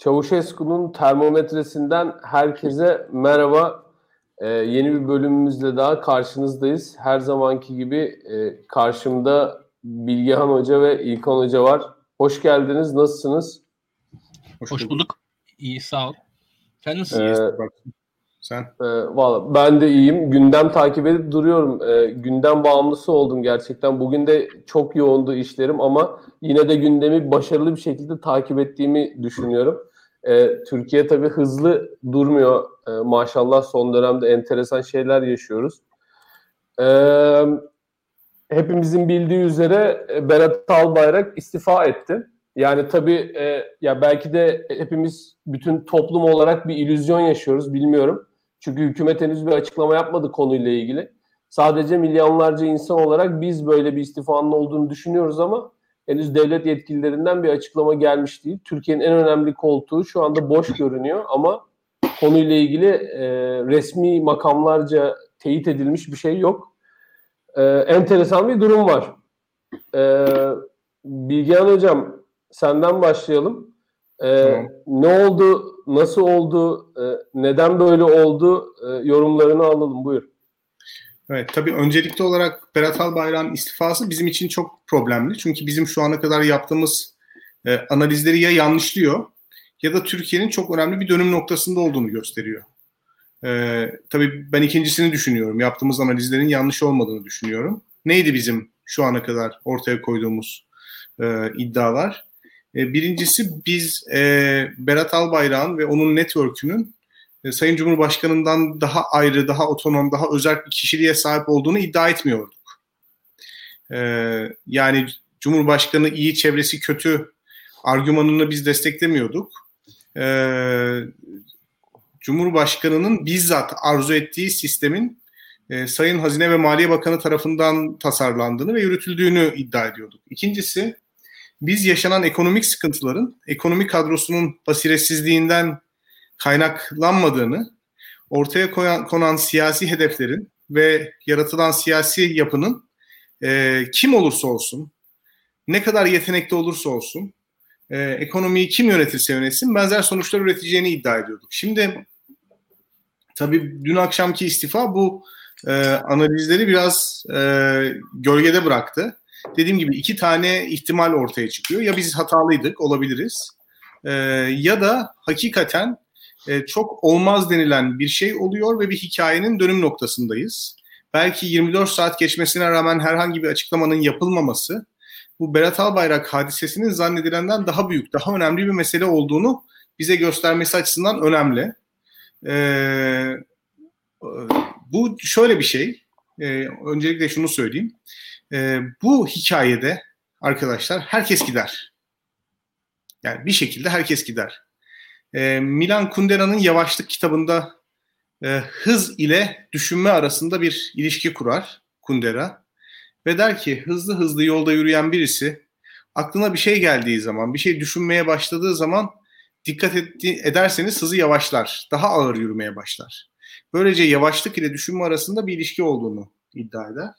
Çavuşesku'nun termometresinden herkese merhaba. Ee, yeni bir bölümümüzle daha karşınızdayız. Her zamanki gibi e, karşımda Bilgehan Hoca ve İlkan Hoca var. Hoş geldiniz. Nasılsınız? Hoş, Hoş bulduk. İyi sağ ol. Sen nasılsın? Ee, sen? E, Valla ben de iyiyim. Gündem takip edip duruyorum. E, gündem bağımlısı oldum gerçekten. Bugün de çok yoğundu işlerim ama yine de gündemi başarılı bir şekilde takip ettiğimi düşünüyorum. E, Türkiye tabii hızlı durmuyor. E, maşallah son dönemde enteresan şeyler yaşıyoruz. E, hepimizin bildiği üzere e, Berat Albayrak istifa etti. Yani tabii e, ya belki de hepimiz bütün toplum olarak bir illüzyon yaşıyoruz bilmiyorum. Çünkü hükümet henüz bir açıklama yapmadı konuyla ilgili. Sadece milyonlarca insan olarak biz böyle bir istifanın olduğunu düşünüyoruz ama henüz devlet yetkililerinden bir açıklama gelmiş değil. Türkiye'nin en önemli koltuğu şu anda boş görünüyor ama konuyla ilgili e, resmi makamlarca teyit edilmiş bir şey yok. E, enteresan bir durum var. E, Bilgehan Hocam senden başlayalım. E, tamam. Ne oldu, nasıl oldu, e, neden böyle oldu e, yorumlarını alalım. Buyur. Evet tabii öncelikli olarak Berat Albayrak'ın istifası bizim için çok problemli. Çünkü bizim şu ana kadar yaptığımız e, analizleri ya yanlışlıyor ya da Türkiye'nin çok önemli bir dönüm noktasında olduğunu gösteriyor. E, tabii ben ikincisini düşünüyorum. Yaptığımız analizlerin yanlış olmadığını düşünüyorum. Neydi bizim şu ana kadar ortaya koyduğumuz e, iddialar? E, birincisi biz e, Berat Albayrak'ın ve onun network'ünün e, Sayın Cumhurbaşkanı'ndan daha ayrı, daha otonom, daha özel bir kişiliğe sahip olduğunu iddia etmiyorduk. E, yani Cumhurbaşkanı iyi, çevresi kötü argümanını biz desteklemiyorduk. E, Cumhurbaşkanı'nın bizzat arzu ettiği sistemin Sayın Hazine ve Maliye Bakanı tarafından tasarlandığını ve yürütüldüğünü iddia ediyorduk. İkincisi, biz yaşanan ekonomik sıkıntıların ekonomik kadrosunun basiretsizliğinden kaynaklanmadığını, ortaya koyan, konan siyasi hedeflerin ve yaratılan siyasi yapının e, kim olursa olsun, ne kadar yetenekli olursa olsun, e, ekonomiyi kim yönetirse yönetsin benzer sonuçlar üreteceğini iddia ediyorduk. Şimdi tabii dün akşamki istifa bu e, analizleri biraz e, gölgede bıraktı. Dediğim gibi iki tane ihtimal ortaya çıkıyor. Ya biz hatalıydık, olabiliriz. E, ya da hakikaten e, çok olmaz denilen bir şey oluyor ve bir hikayenin dönüm noktasındayız. Belki 24 saat geçmesine rağmen herhangi bir açıklamanın yapılmaması bu Berat Albayrak hadisesinin zannedilenden daha büyük, daha önemli bir mesele olduğunu bize göstermesi açısından önemli. Ee, bu şöyle bir şey. Ee, öncelikle şunu söyleyeyim. Ee, bu hikayede arkadaşlar herkes gider. Yani bir şekilde herkes gider. E, Milan Kundera'nın Yavaşlık kitabında e, hız ile düşünme arasında bir ilişki kurar Kundera. Ve der ki hızlı hızlı yolda yürüyen birisi aklına bir şey geldiği zaman, bir şey düşünmeye başladığı zaman dikkat etti, ederseniz hızı yavaşlar, daha ağır yürümeye başlar. Böylece yavaşlık ile düşünme arasında bir ilişki olduğunu iddia eder.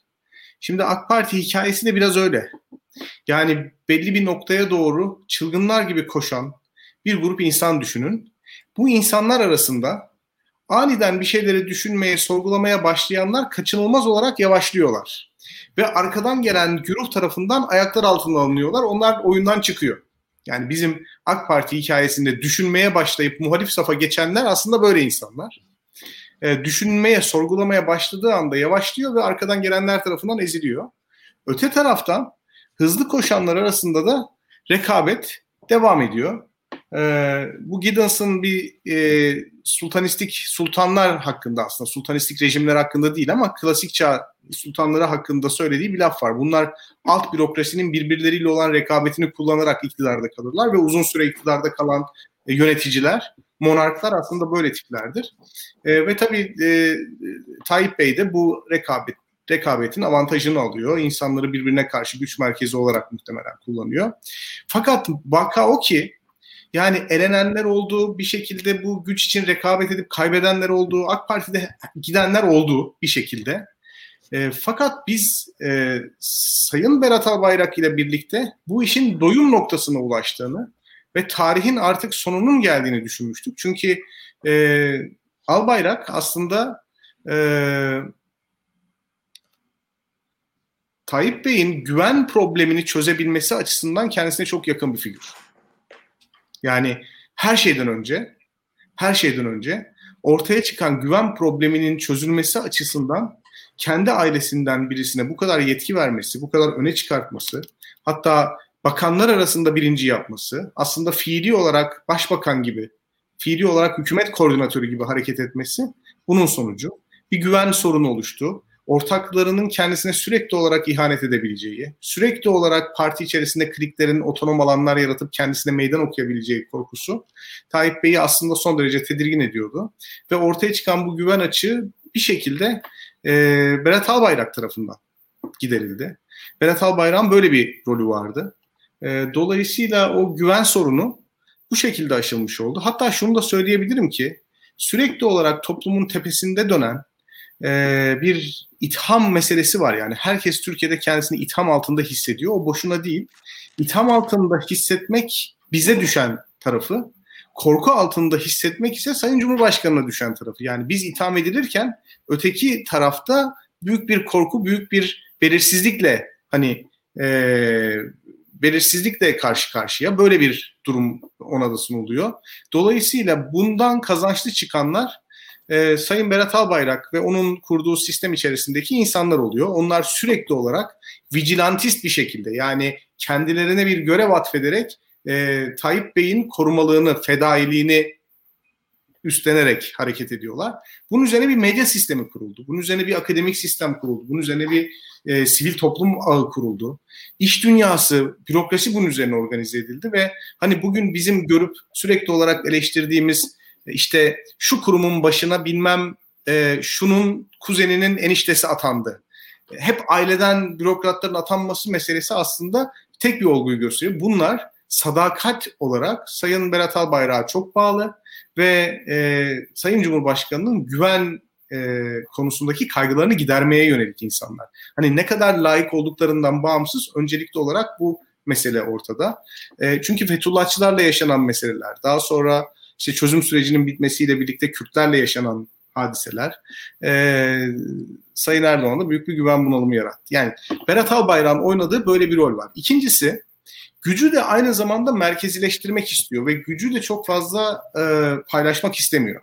Şimdi AK Parti hikayesi de biraz öyle. Yani belli bir noktaya doğru çılgınlar gibi koşan, bir grup insan düşünün. Bu insanlar arasında aniden bir şeyleri düşünmeye, sorgulamaya başlayanlar kaçınılmaz olarak yavaşlıyorlar. Ve arkadan gelen güruh tarafından ayaklar altına alınıyorlar. Onlar oyundan çıkıyor. Yani bizim AK Parti hikayesinde düşünmeye başlayıp muhalif safa geçenler aslında böyle insanlar. E, düşünmeye, sorgulamaya başladığı anda yavaşlıyor ve arkadan gelenler tarafından eziliyor. Öte taraftan hızlı koşanlar arasında da rekabet devam ediyor. Ee, bu Giddens'ın bir e, sultanistik sultanlar hakkında aslında sultanistik rejimler hakkında değil ama klasik çağ sultanları hakkında söylediği bir laf var. Bunlar alt bürokrasinin birbirleriyle olan rekabetini kullanarak iktidarda kalırlar ve uzun süre iktidarda kalan e, yöneticiler, monarklar aslında böyle tiplerdir. E, ve tabii e, Tayyip Bey de bu rekabet rekabetin avantajını alıyor. İnsanları birbirine karşı güç merkezi olarak muhtemelen kullanıyor. Fakat vaka o ki yani elenenler oldu, bir şekilde bu güç için rekabet edip kaybedenler oldu, AK Parti'de gidenler oldu bir şekilde. E, fakat biz e, Sayın Berat Albayrak ile birlikte bu işin doyum noktasına ulaştığını ve tarihin artık sonunun geldiğini düşünmüştük. Çünkü e, Albayrak aslında e, Tayyip Bey'in güven problemini çözebilmesi açısından kendisine çok yakın bir figür. Yani her şeyden önce, her şeyden önce ortaya çıkan güven probleminin çözülmesi açısından kendi ailesinden birisine bu kadar yetki vermesi, bu kadar öne çıkartması, hatta bakanlar arasında birinci yapması, aslında fiili olarak başbakan gibi, fiili olarak hükümet koordinatörü gibi hareket etmesi bunun sonucu. Bir güven sorunu oluştu ortaklarının kendisine sürekli olarak ihanet edebileceği, sürekli olarak parti içerisinde kliklerin otonom alanlar yaratıp kendisine meydan okuyabileceği korkusu Tayyip Bey'i aslında son derece tedirgin ediyordu. Ve ortaya çıkan bu güven açığı bir şekilde e, Berat Albayrak tarafından giderildi. Berat Albayrak'ın böyle bir rolü vardı. E, dolayısıyla o güven sorunu bu şekilde aşılmış oldu. Hatta şunu da söyleyebilirim ki sürekli olarak toplumun tepesinde dönen e, bir itham meselesi var. Yani herkes Türkiye'de kendisini itham altında hissediyor. O boşuna değil. İtham altında hissetmek bize düşen tarafı, korku altında hissetmek ise Sayın Cumhurbaşkanı'na düşen tarafı. Yani biz itham edilirken öteki tarafta büyük bir korku, büyük bir belirsizlikle hani e, belirsizlikle karşı karşıya böyle bir durum ona da sunuluyor. Dolayısıyla bundan kazançlı çıkanlar e, Sayın Berat Albayrak ve onun kurduğu sistem içerisindeki insanlar oluyor. Onlar sürekli olarak vigilantist bir şekilde yani kendilerine bir görev atfederek e, Tayyip Bey'in korumalığını, fedailiğini üstlenerek hareket ediyorlar. Bunun üzerine bir medya sistemi kuruldu. Bunun üzerine bir akademik sistem kuruldu. Bunun üzerine bir e, sivil toplum ağı kuruldu. İş dünyası, bürokrasi bunun üzerine organize edildi ve hani bugün bizim görüp sürekli olarak eleştirdiğimiz işte şu kurumun başına bilmem e, şunun kuzeninin eniştesi atandı. Hep aileden bürokratların atanması meselesi aslında tek bir olguyu gösteriyor. Bunlar sadakat olarak Sayın Berat Albayrak'a çok bağlı ve e, Sayın Cumhurbaşkanı'nın güven e, konusundaki kaygılarını gidermeye yönelik insanlar. Hani ne kadar layık olduklarından bağımsız öncelikli olarak bu mesele ortada. E, çünkü Fethullahçılarla yaşanan meseleler, daha sonra işte çözüm sürecinin bitmesiyle birlikte Kürtlerle yaşanan hadiseler e, Sayın Erdoğan'da büyük bir güven bunalımı yarattı. Yani Berat Albayrak'ın oynadığı böyle bir rol var. İkincisi gücü de aynı zamanda merkezileştirmek istiyor ve gücü de çok fazla e, paylaşmak istemiyor.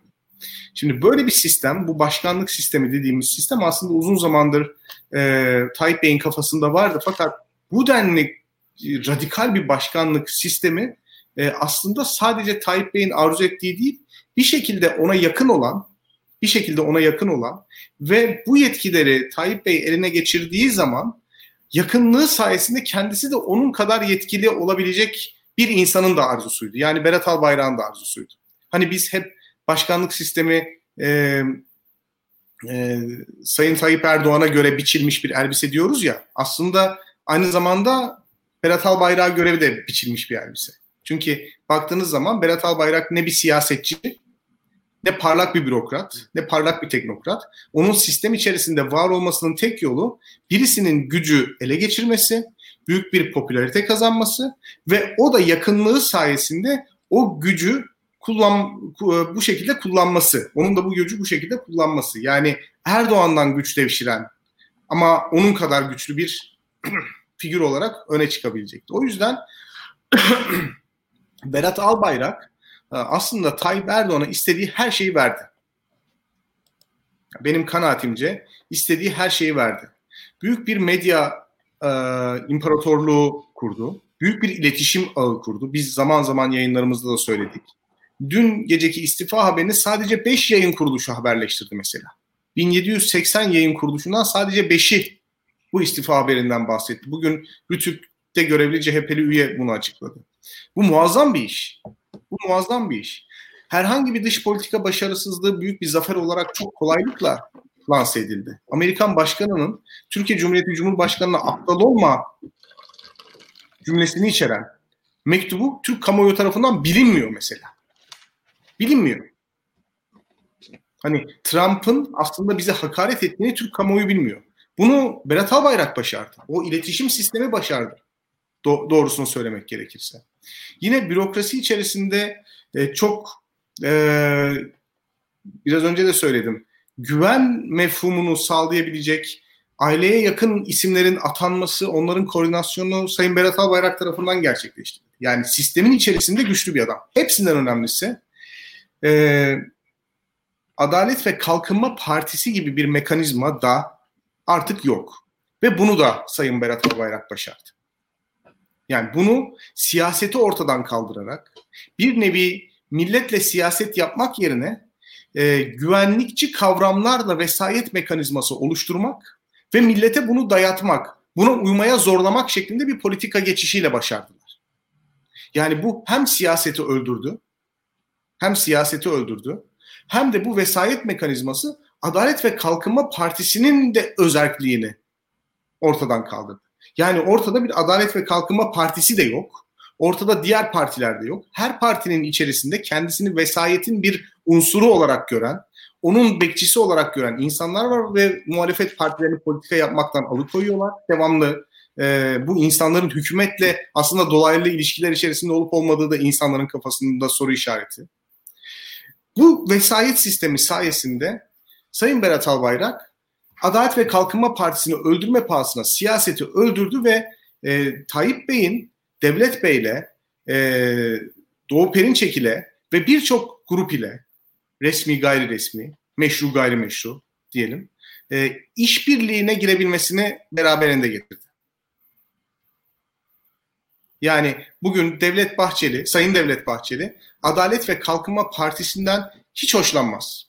Şimdi böyle bir sistem, bu başkanlık sistemi dediğimiz sistem aslında uzun zamandır e, Tayyip Bey'in kafasında vardı. Fakat bu denli radikal bir başkanlık sistemi e, aslında sadece Tayyip Bey'in arzu ettiği değil, bir şekilde ona yakın olan, bir şekilde ona yakın olan ve bu yetkileri Tayyip Bey eline geçirdiği zaman yakınlığı sayesinde kendisi de onun kadar yetkili olabilecek bir insanın da arzusuydu. Yani Berat Albayrak'ın da arzusuydu. Hani biz hep başkanlık sistemi e, e, Sayın Tayyip Erdoğan'a göre biçilmiş bir elbise diyoruz ya aslında aynı zamanda Berat Albayrak'a göre de biçilmiş bir elbise. Çünkü baktığınız zaman Berat Albayrak ne bir siyasetçi, ne parlak bir bürokrat, ne parlak bir teknokrat. Onun sistem içerisinde var olmasının tek yolu birisinin gücü ele geçirmesi, büyük bir popülarite kazanması ve o da yakınlığı sayesinde o gücü kullan bu şekilde kullanması. Onun da bu gücü bu şekilde kullanması. Yani Erdoğan'dan güç devşiren ama onun kadar güçlü bir figür olarak öne çıkabilecekti. O yüzden Berat Albayrak e, aslında Tayyip Erdoğan'a istediği her şeyi verdi. Benim kanaatimce istediği her şeyi verdi. Büyük bir medya e, imparatorluğu kurdu. Büyük bir iletişim ağı kurdu. Biz zaman zaman yayınlarımızda da söyledik. Dün geceki istifa haberini sadece 5 yayın kuruluşu haberleştirdi mesela. 1780 yayın kuruluşundan sadece 5'i bu istifa haberinden bahsetti. Bugün Rütük'te görevli CHP'li üye bunu açıkladı. Bu muazzam bir iş. Bu muazzam bir iş. Herhangi bir dış politika başarısızlığı büyük bir zafer olarak çok kolaylıkla lanse edildi. Amerikan başkanının Türkiye Cumhuriyeti Cumhurbaşkanı'na aptal olma cümlesini içeren mektubu Türk kamuoyu tarafından bilinmiyor mesela. Bilinmiyor. Hani Trump'ın aslında bize hakaret ettiğini Türk kamuoyu bilmiyor. Bunu Berat Albayrak başardı. O iletişim sistemi başardı. Do- doğrusunu söylemek gerekirse. Yine bürokrasi içerisinde e, çok e, biraz önce de söyledim. Güven mefhumunu sağlayabilecek aileye yakın isimlerin atanması, onların koordinasyonu Sayın Berat Albayrak tarafından gerçekleşti. Yani sistemin içerisinde güçlü bir adam. Hepsinden önemlisi e, Adalet ve Kalkınma Partisi gibi bir mekanizma da artık yok. Ve bunu da Sayın Berat Albayrak başardı. Yani bunu siyaseti ortadan kaldırarak bir nevi milletle siyaset yapmak yerine e, güvenlikçi kavramlarla vesayet mekanizması oluşturmak ve millete bunu dayatmak, buna uymaya zorlamak şeklinde bir politika geçişiyle başardılar. Yani bu hem siyaseti öldürdü, hem siyaseti öldürdü, hem de bu vesayet mekanizması Adalet ve Kalkınma Partisi'nin de özerkliğini ortadan kaldırdı. Yani ortada bir Adalet ve Kalkınma Partisi de yok. Ortada diğer partiler de yok. Her partinin içerisinde kendisini vesayetin bir unsuru olarak gören, onun bekçisi olarak gören insanlar var ve muhalefet partilerini politika yapmaktan alıkoyuyorlar. Devamlı e, bu insanların hükümetle aslında dolaylı ilişkiler içerisinde olup olmadığı da insanların kafasında soru işareti. Bu vesayet sistemi sayesinde Sayın Berat Albayrak Adalet ve Kalkınma Partisi'ni öldürme pahasına siyaseti öldürdü ve e, Tayyip Bey'in Devlet Bey'le e, Doğu Perinçek ve birçok grup ile resmi gayri resmi, meşru gayrimeşru diyelim, e, işbirliğine girebilmesini beraberinde getirdi. Yani bugün Devlet Bahçeli, Sayın Devlet Bahçeli, Adalet ve Kalkınma Partisi'nden hiç hoşlanmaz.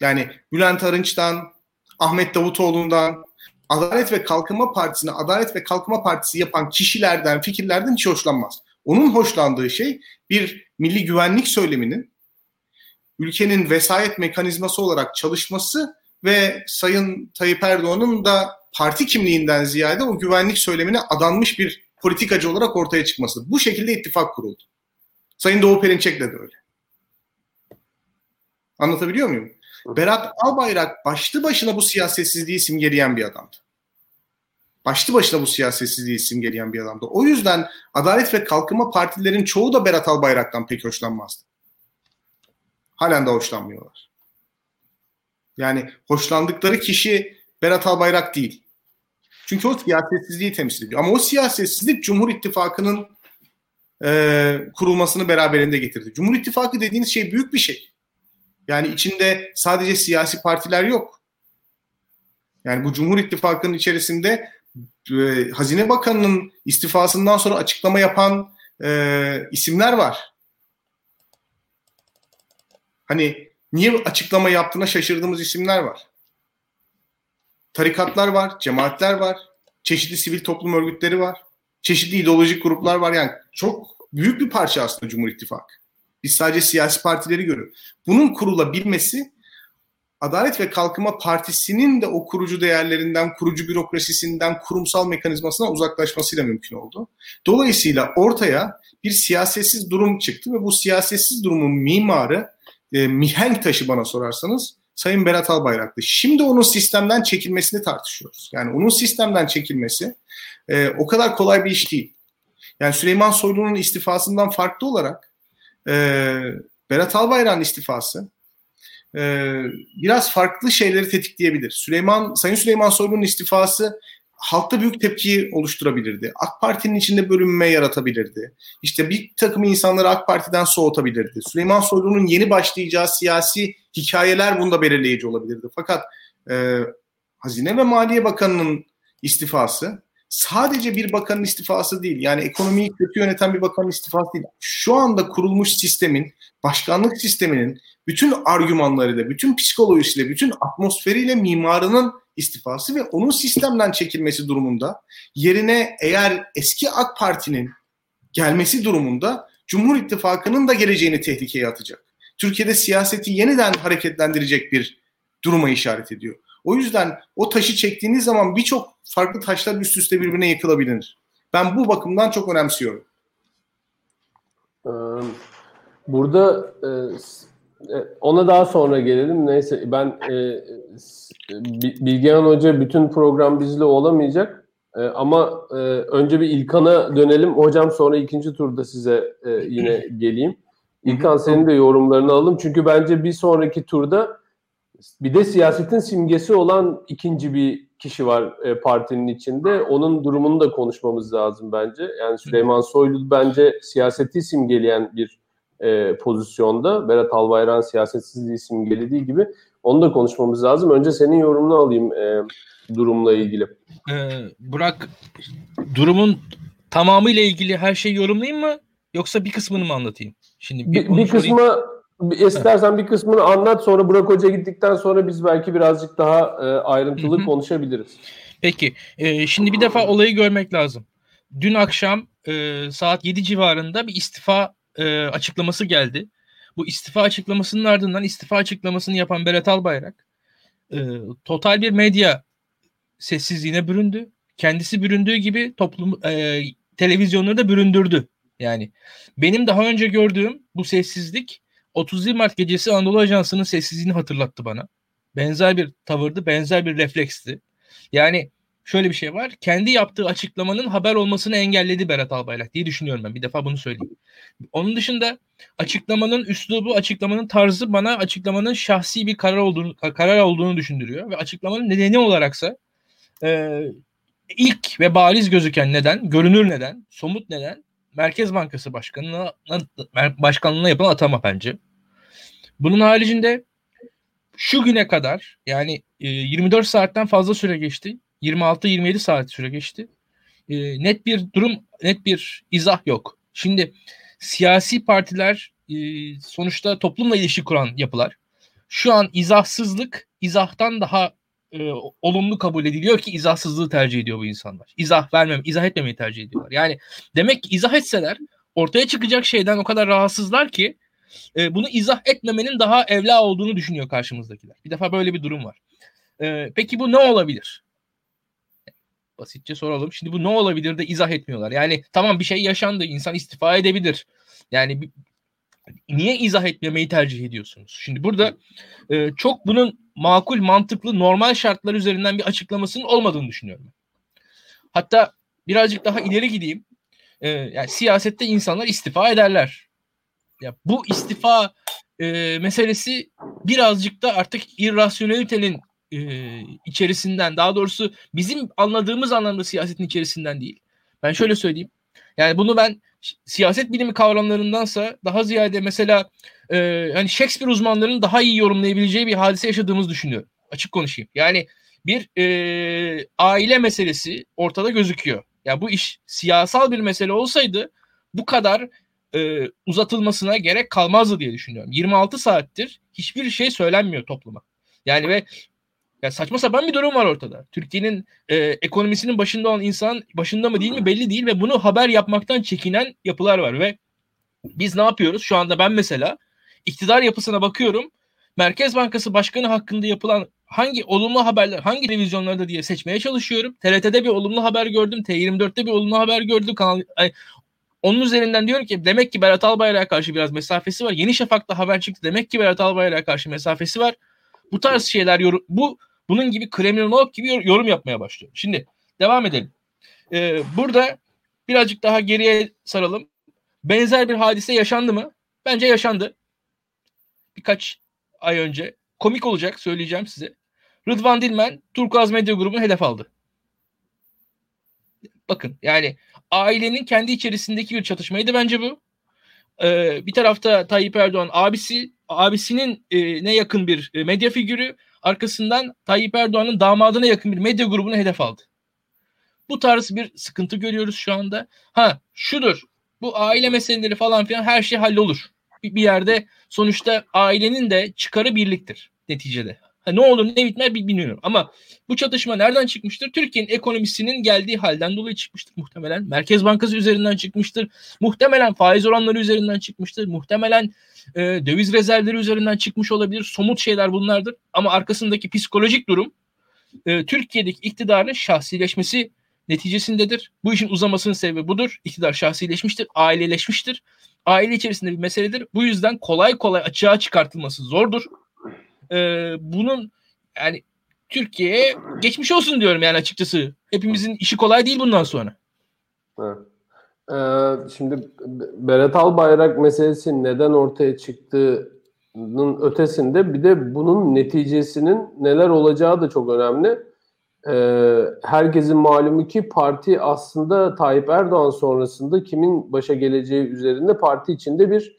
Yani Bülent Arınç'tan, Ahmet Davutoğlu'ndan, Adalet ve Kalkınma Partisi'ne Adalet ve Kalkınma Partisi yapan kişilerden, fikirlerden hiç hoşlanmaz. Onun hoşlandığı şey bir milli güvenlik söyleminin ülkenin vesayet mekanizması olarak çalışması ve Sayın Tayyip Erdoğan'ın da parti kimliğinden ziyade o güvenlik söylemine adanmış bir politikacı olarak ortaya çıkması. Bu şekilde ittifak kuruldu. Sayın Doğu Perinçek'le de öyle. Anlatabiliyor muyum? Berat Albayrak başlı başına bu siyasetsizliği simgeleyen bir adamdı. Başlı başına bu siyasetsizliği simgeleyen bir adamdı. O yüzden Adalet ve Kalkınma Partilerin çoğu da Berat Albayrak'tan pek hoşlanmazdı. Halen de hoşlanmıyorlar. Yani hoşlandıkları kişi Berat Albayrak değil. Çünkü o siyasetsizliği temsil ediyor. Ama o siyasetsizlik Cumhur İttifakı'nın e, kurulmasını beraberinde getirdi. Cumhur İttifakı dediğiniz şey büyük bir şey. Yani içinde sadece siyasi partiler yok. Yani bu Cumhur İttifakı'nın içerisinde e, Hazine Bakanı'nın istifasından sonra açıklama yapan e, isimler var. Hani niye açıklama yaptığına şaşırdığımız isimler var. Tarikatlar var, cemaatler var, çeşitli sivil toplum örgütleri var, çeşitli ideolojik gruplar var. Yani çok büyük bir parça aslında Cumhur İttifakı. Biz sadece siyasi partileri görüyoruz. Bunun kurulabilmesi Adalet ve Kalkınma Partisi'nin de o kurucu değerlerinden, kurucu bürokrasisinden, kurumsal mekanizmasına uzaklaşmasıyla mümkün oldu. Dolayısıyla ortaya bir siyasetsiz durum çıktı ve bu siyasetsiz durumun mimarı, e, mihenk taşı bana sorarsanız Sayın Berat Albayrak'tı. Şimdi onun sistemden çekilmesini tartışıyoruz. Yani onun sistemden çekilmesi e, o kadar kolay bir iş değil. Yani Süleyman Soylu'nun istifasından farklı olarak e, Berat Albayrak'ın istifası e, biraz farklı şeyleri tetikleyebilir. Süleyman Sayın Süleyman Soylu'nun istifası halkta büyük tepki oluşturabilirdi. AK Parti'nin içinde bölünme yaratabilirdi. İşte bir takım insanları AK Parti'den soğutabilirdi. Süleyman Soylu'nun yeni başlayacağı siyasi hikayeler bunda belirleyici olabilirdi. Fakat e, Hazine ve Maliye Bakanı'nın istifası sadece bir bakanın istifası değil. Yani ekonomiyi kötü yöneten bir bakanın istifası değil. Şu anda kurulmuş sistemin, başkanlık sisteminin bütün argümanlarıyla, bütün psikolojisiyle, bütün atmosferiyle mimarının istifası ve onun sistemden çekilmesi durumunda yerine eğer eski AK Parti'nin gelmesi durumunda Cumhur İttifakı'nın da geleceğini tehlikeye atacak. Türkiye'de siyaseti yeniden hareketlendirecek bir duruma işaret ediyor. O yüzden o taşı çektiğiniz zaman birçok farklı taşlar üst üste birbirine yıkılabilir. Ben bu bakımdan çok önemsiyorum. Burada ona daha sonra gelelim. Neyse ben Bilgehan Hoca bütün program bizle olamayacak. E, ama e, önce bir İlkan'a dönelim. Hocam sonra ikinci turda size e, yine geleyim. İlkan senin de yorumlarını alalım. Çünkü bence bir sonraki turda bir de siyasetin simgesi olan ikinci bir kişi var e, partinin içinde. Onun durumunu da konuşmamız lazım bence. Yani Süleyman Soylu bence siyaseti simgeleyen bir e, pozisyonda. Berat Albayrak'ın siyasetsizliği simgelediği gibi. Onu da konuşmamız lazım. Önce senin yorumunu alayım e, durumla ilgili. Ee, Burak, durumun tamamıyla ilgili her şeyi yorumlayayım mı? Yoksa bir kısmını mı anlatayım? Şimdi bir, bir, bir kısmı istersen bir kısmını anlat sonra Burak Hoca gittikten sonra biz belki birazcık daha e, ayrıntılı Hı-hı. konuşabiliriz. Peki. E, şimdi bir defa olayı görmek lazım. Dün akşam e, saat 7 civarında bir istifa e, açıklaması geldi. Bu istifa açıklamasının ardından istifa açıklamasını yapan Berat Albayrak e, total bir medya sessizliğine büründü. Kendisi büründüğü gibi toplum e, televizyonları da büründürdü. Yani benim daha önce gördüğüm bu sessizlik 31 Mart gecesi Anadolu Ajansı'nın sessizliğini hatırlattı bana. Benzer bir tavırdı, benzer bir refleksti. Yani şöyle bir şey var. Kendi yaptığı açıklamanın haber olmasını engelledi Berat Albayrak diye düşünüyorum ben. Bir defa bunu söyleyeyim. Onun dışında açıklamanın üslubu, açıklamanın tarzı bana açıklamanın şahsi bir karar olduğunu karar olduğunu düşündürüyor ve açıklamanın nedeni olaraksa e, ilk ve bariz gözüken neden, görünür neden, somut neden Merkez Bankası Başkanı'na başkanlığına yapılan atama bence. Bunun haricinde şu güne kadar yani e, 24 saatten fazla süre geçti. 26-27 saat süre geçti. E, net bir durum, net bir izah yok. Şimdi siyasi partiler e, sonuçta toplumla ilişki kuran yapılar. Şu an izahsızlık izahtan daha e, olumlu kabul ediliyor ki izahsızlığı tercih ediyor bu insanlar. İzah vermem, izah etmemeyi tercih ediyorlar. Yani demek ki izah etseler ortaya çıkacak şeyden o kadar rahatsızlar ki e, bunu izah etmemenin daha evla olduğunu düşünüyor karşımızdakiler. Bir defa böyle bir durum var. E, peki bu ne olabilir? Basitçe soralım. Şimdi bu ne olabilir de izah etmiyorlar. Yani tamam bir şey yaşandı. insan istifa edebilir. Yani niye izah etmemeyi tercih ediyorsunuz? Şimdi burada e, çok bunun makul, mantıklı, normal şartlar üzerinden bir açıklamasının olmadığını düşünüyorum. Hatta birazcık daha ileri gideyim. E, yani siyasette insanlar istifa ederler. Ya bu istifa e, meselesi birazcık da artık irrasyonelitenin e, içerisinden, daha doğrusu bizim anladığımız anlamda siyasetin içerisinden değil. Ben şöyle söyleyeyim. Yani bunu ben siyaset bilimi kavramlarındansa daha ziyade mesela e, hani Shakespeare uzmanlarının daha iyi yorumlayabileceği bir hadise yaşadığımızı düşünüyorum. Açık konuşayım. Yani bir e, aile meselesi ortada gözüküyor. Ya yani bu iş siyasal bir mesele olsaydı bu kadar e, uzatılmasına gerek kalmazdı diye düşünüyorum. 26 saattir hiçbir şey söylenmiyor topluma. Yani ve ya saçma sapan bir durum var ortada. Türkiye'nin e, ekonomisinin başında olan insan başında mı değil mi belli değil ve bunu haber yapmaktan çekinen yapılar var ve biz ne yapıyoruz? Şu anda ben mesela iktidar yapısına bakıyorum. Merkez Bankası Başkanı hakkında yapılan hangi olumlu haberler, hangi televizyonlarda diye seçmeye çalışıyorum. TRT'de bir olumlu haber gördüm. T24'te bir olumlu haber gördüm. Kanal, yani onun üzerinden diyorum ki demek ki Berat Albayrak'a karşı biraz mesafesi var. Yeni Şafak'ta haber çıktı. Demek ki Berat Albayrak'a karşı mesafesi var. Bu tarz şeyler yorum, bu bunun gibi kriminolog gibi yorum yapmaya başlıyor. Şimdi devam edelim. Ee, burada birazcık daha geriye saralım. Benzer bir hadise yaşandı mı? Bence yaşandı. Birkaç ay önce. Komik olacak söyleyeceğim size. Rıdvan Dilmen Turkuaz Medya Grubu'nu hedef aldı. Bakın yani ailenin kendi içerisindeki bir çatışmaydı bence bu. Ee, bir tarafta Tayyip Erdoğan abisi, abisinin e, ne yakın bir e, medya figürü, arkasından Tayyip Erdoğan'ın damadına yakın bir medya grubunu hedef aldı. Bu tarz bir sıkıntı görüyoruz şu anda. Ha şudur. Bu aile meseleleri falan filan her şey hallolur. Bir, bir yerde sonuçta ailenin de çıkarı birliktir neticede. Ha, ne olur ne bitmer bilmiyorum. Ama bu çatışma nereden çıkmıştır? Türkiye'nin ekonomisinin geldiği halden dolayı çıkmıştır muhtemelen. Merkez Bankası üzerinden çıkmıştır. Muhtemelen faiz oranları üzerinden çıkmıştır. Muhtemelen e, döviz rezervleri üzerinden çıkmış olabilir. Somut şeyler bunlardır. Ama arkasındaki psikolojik durum e, Türkiye'deki iktidarın şahsileşmesi neticesindedir. Bu işin uzamasının sebebi budur. İktidar şahsileşmiştir, aileleşmiştir. Aile içerisinde bir meseledir. Bu yüzden kolay kolay açığa çıkartılması zordur. E, bunun yani Türkiye'ye geçmiş olsun diyorum yani açıkçası. Hepimizin işi kolay değil bundan sonra. Evet. Ee, şimdi Berat Albayrak meselesi neden ortaya çıktığının ötesinde bir de bunun neticesinin neler olacağı da çok önemli. Ee, herkesin malumu ki parti aslında Tayyip Erdoğan sonrasında kimin başa geleceği üzerinde parti içinde bir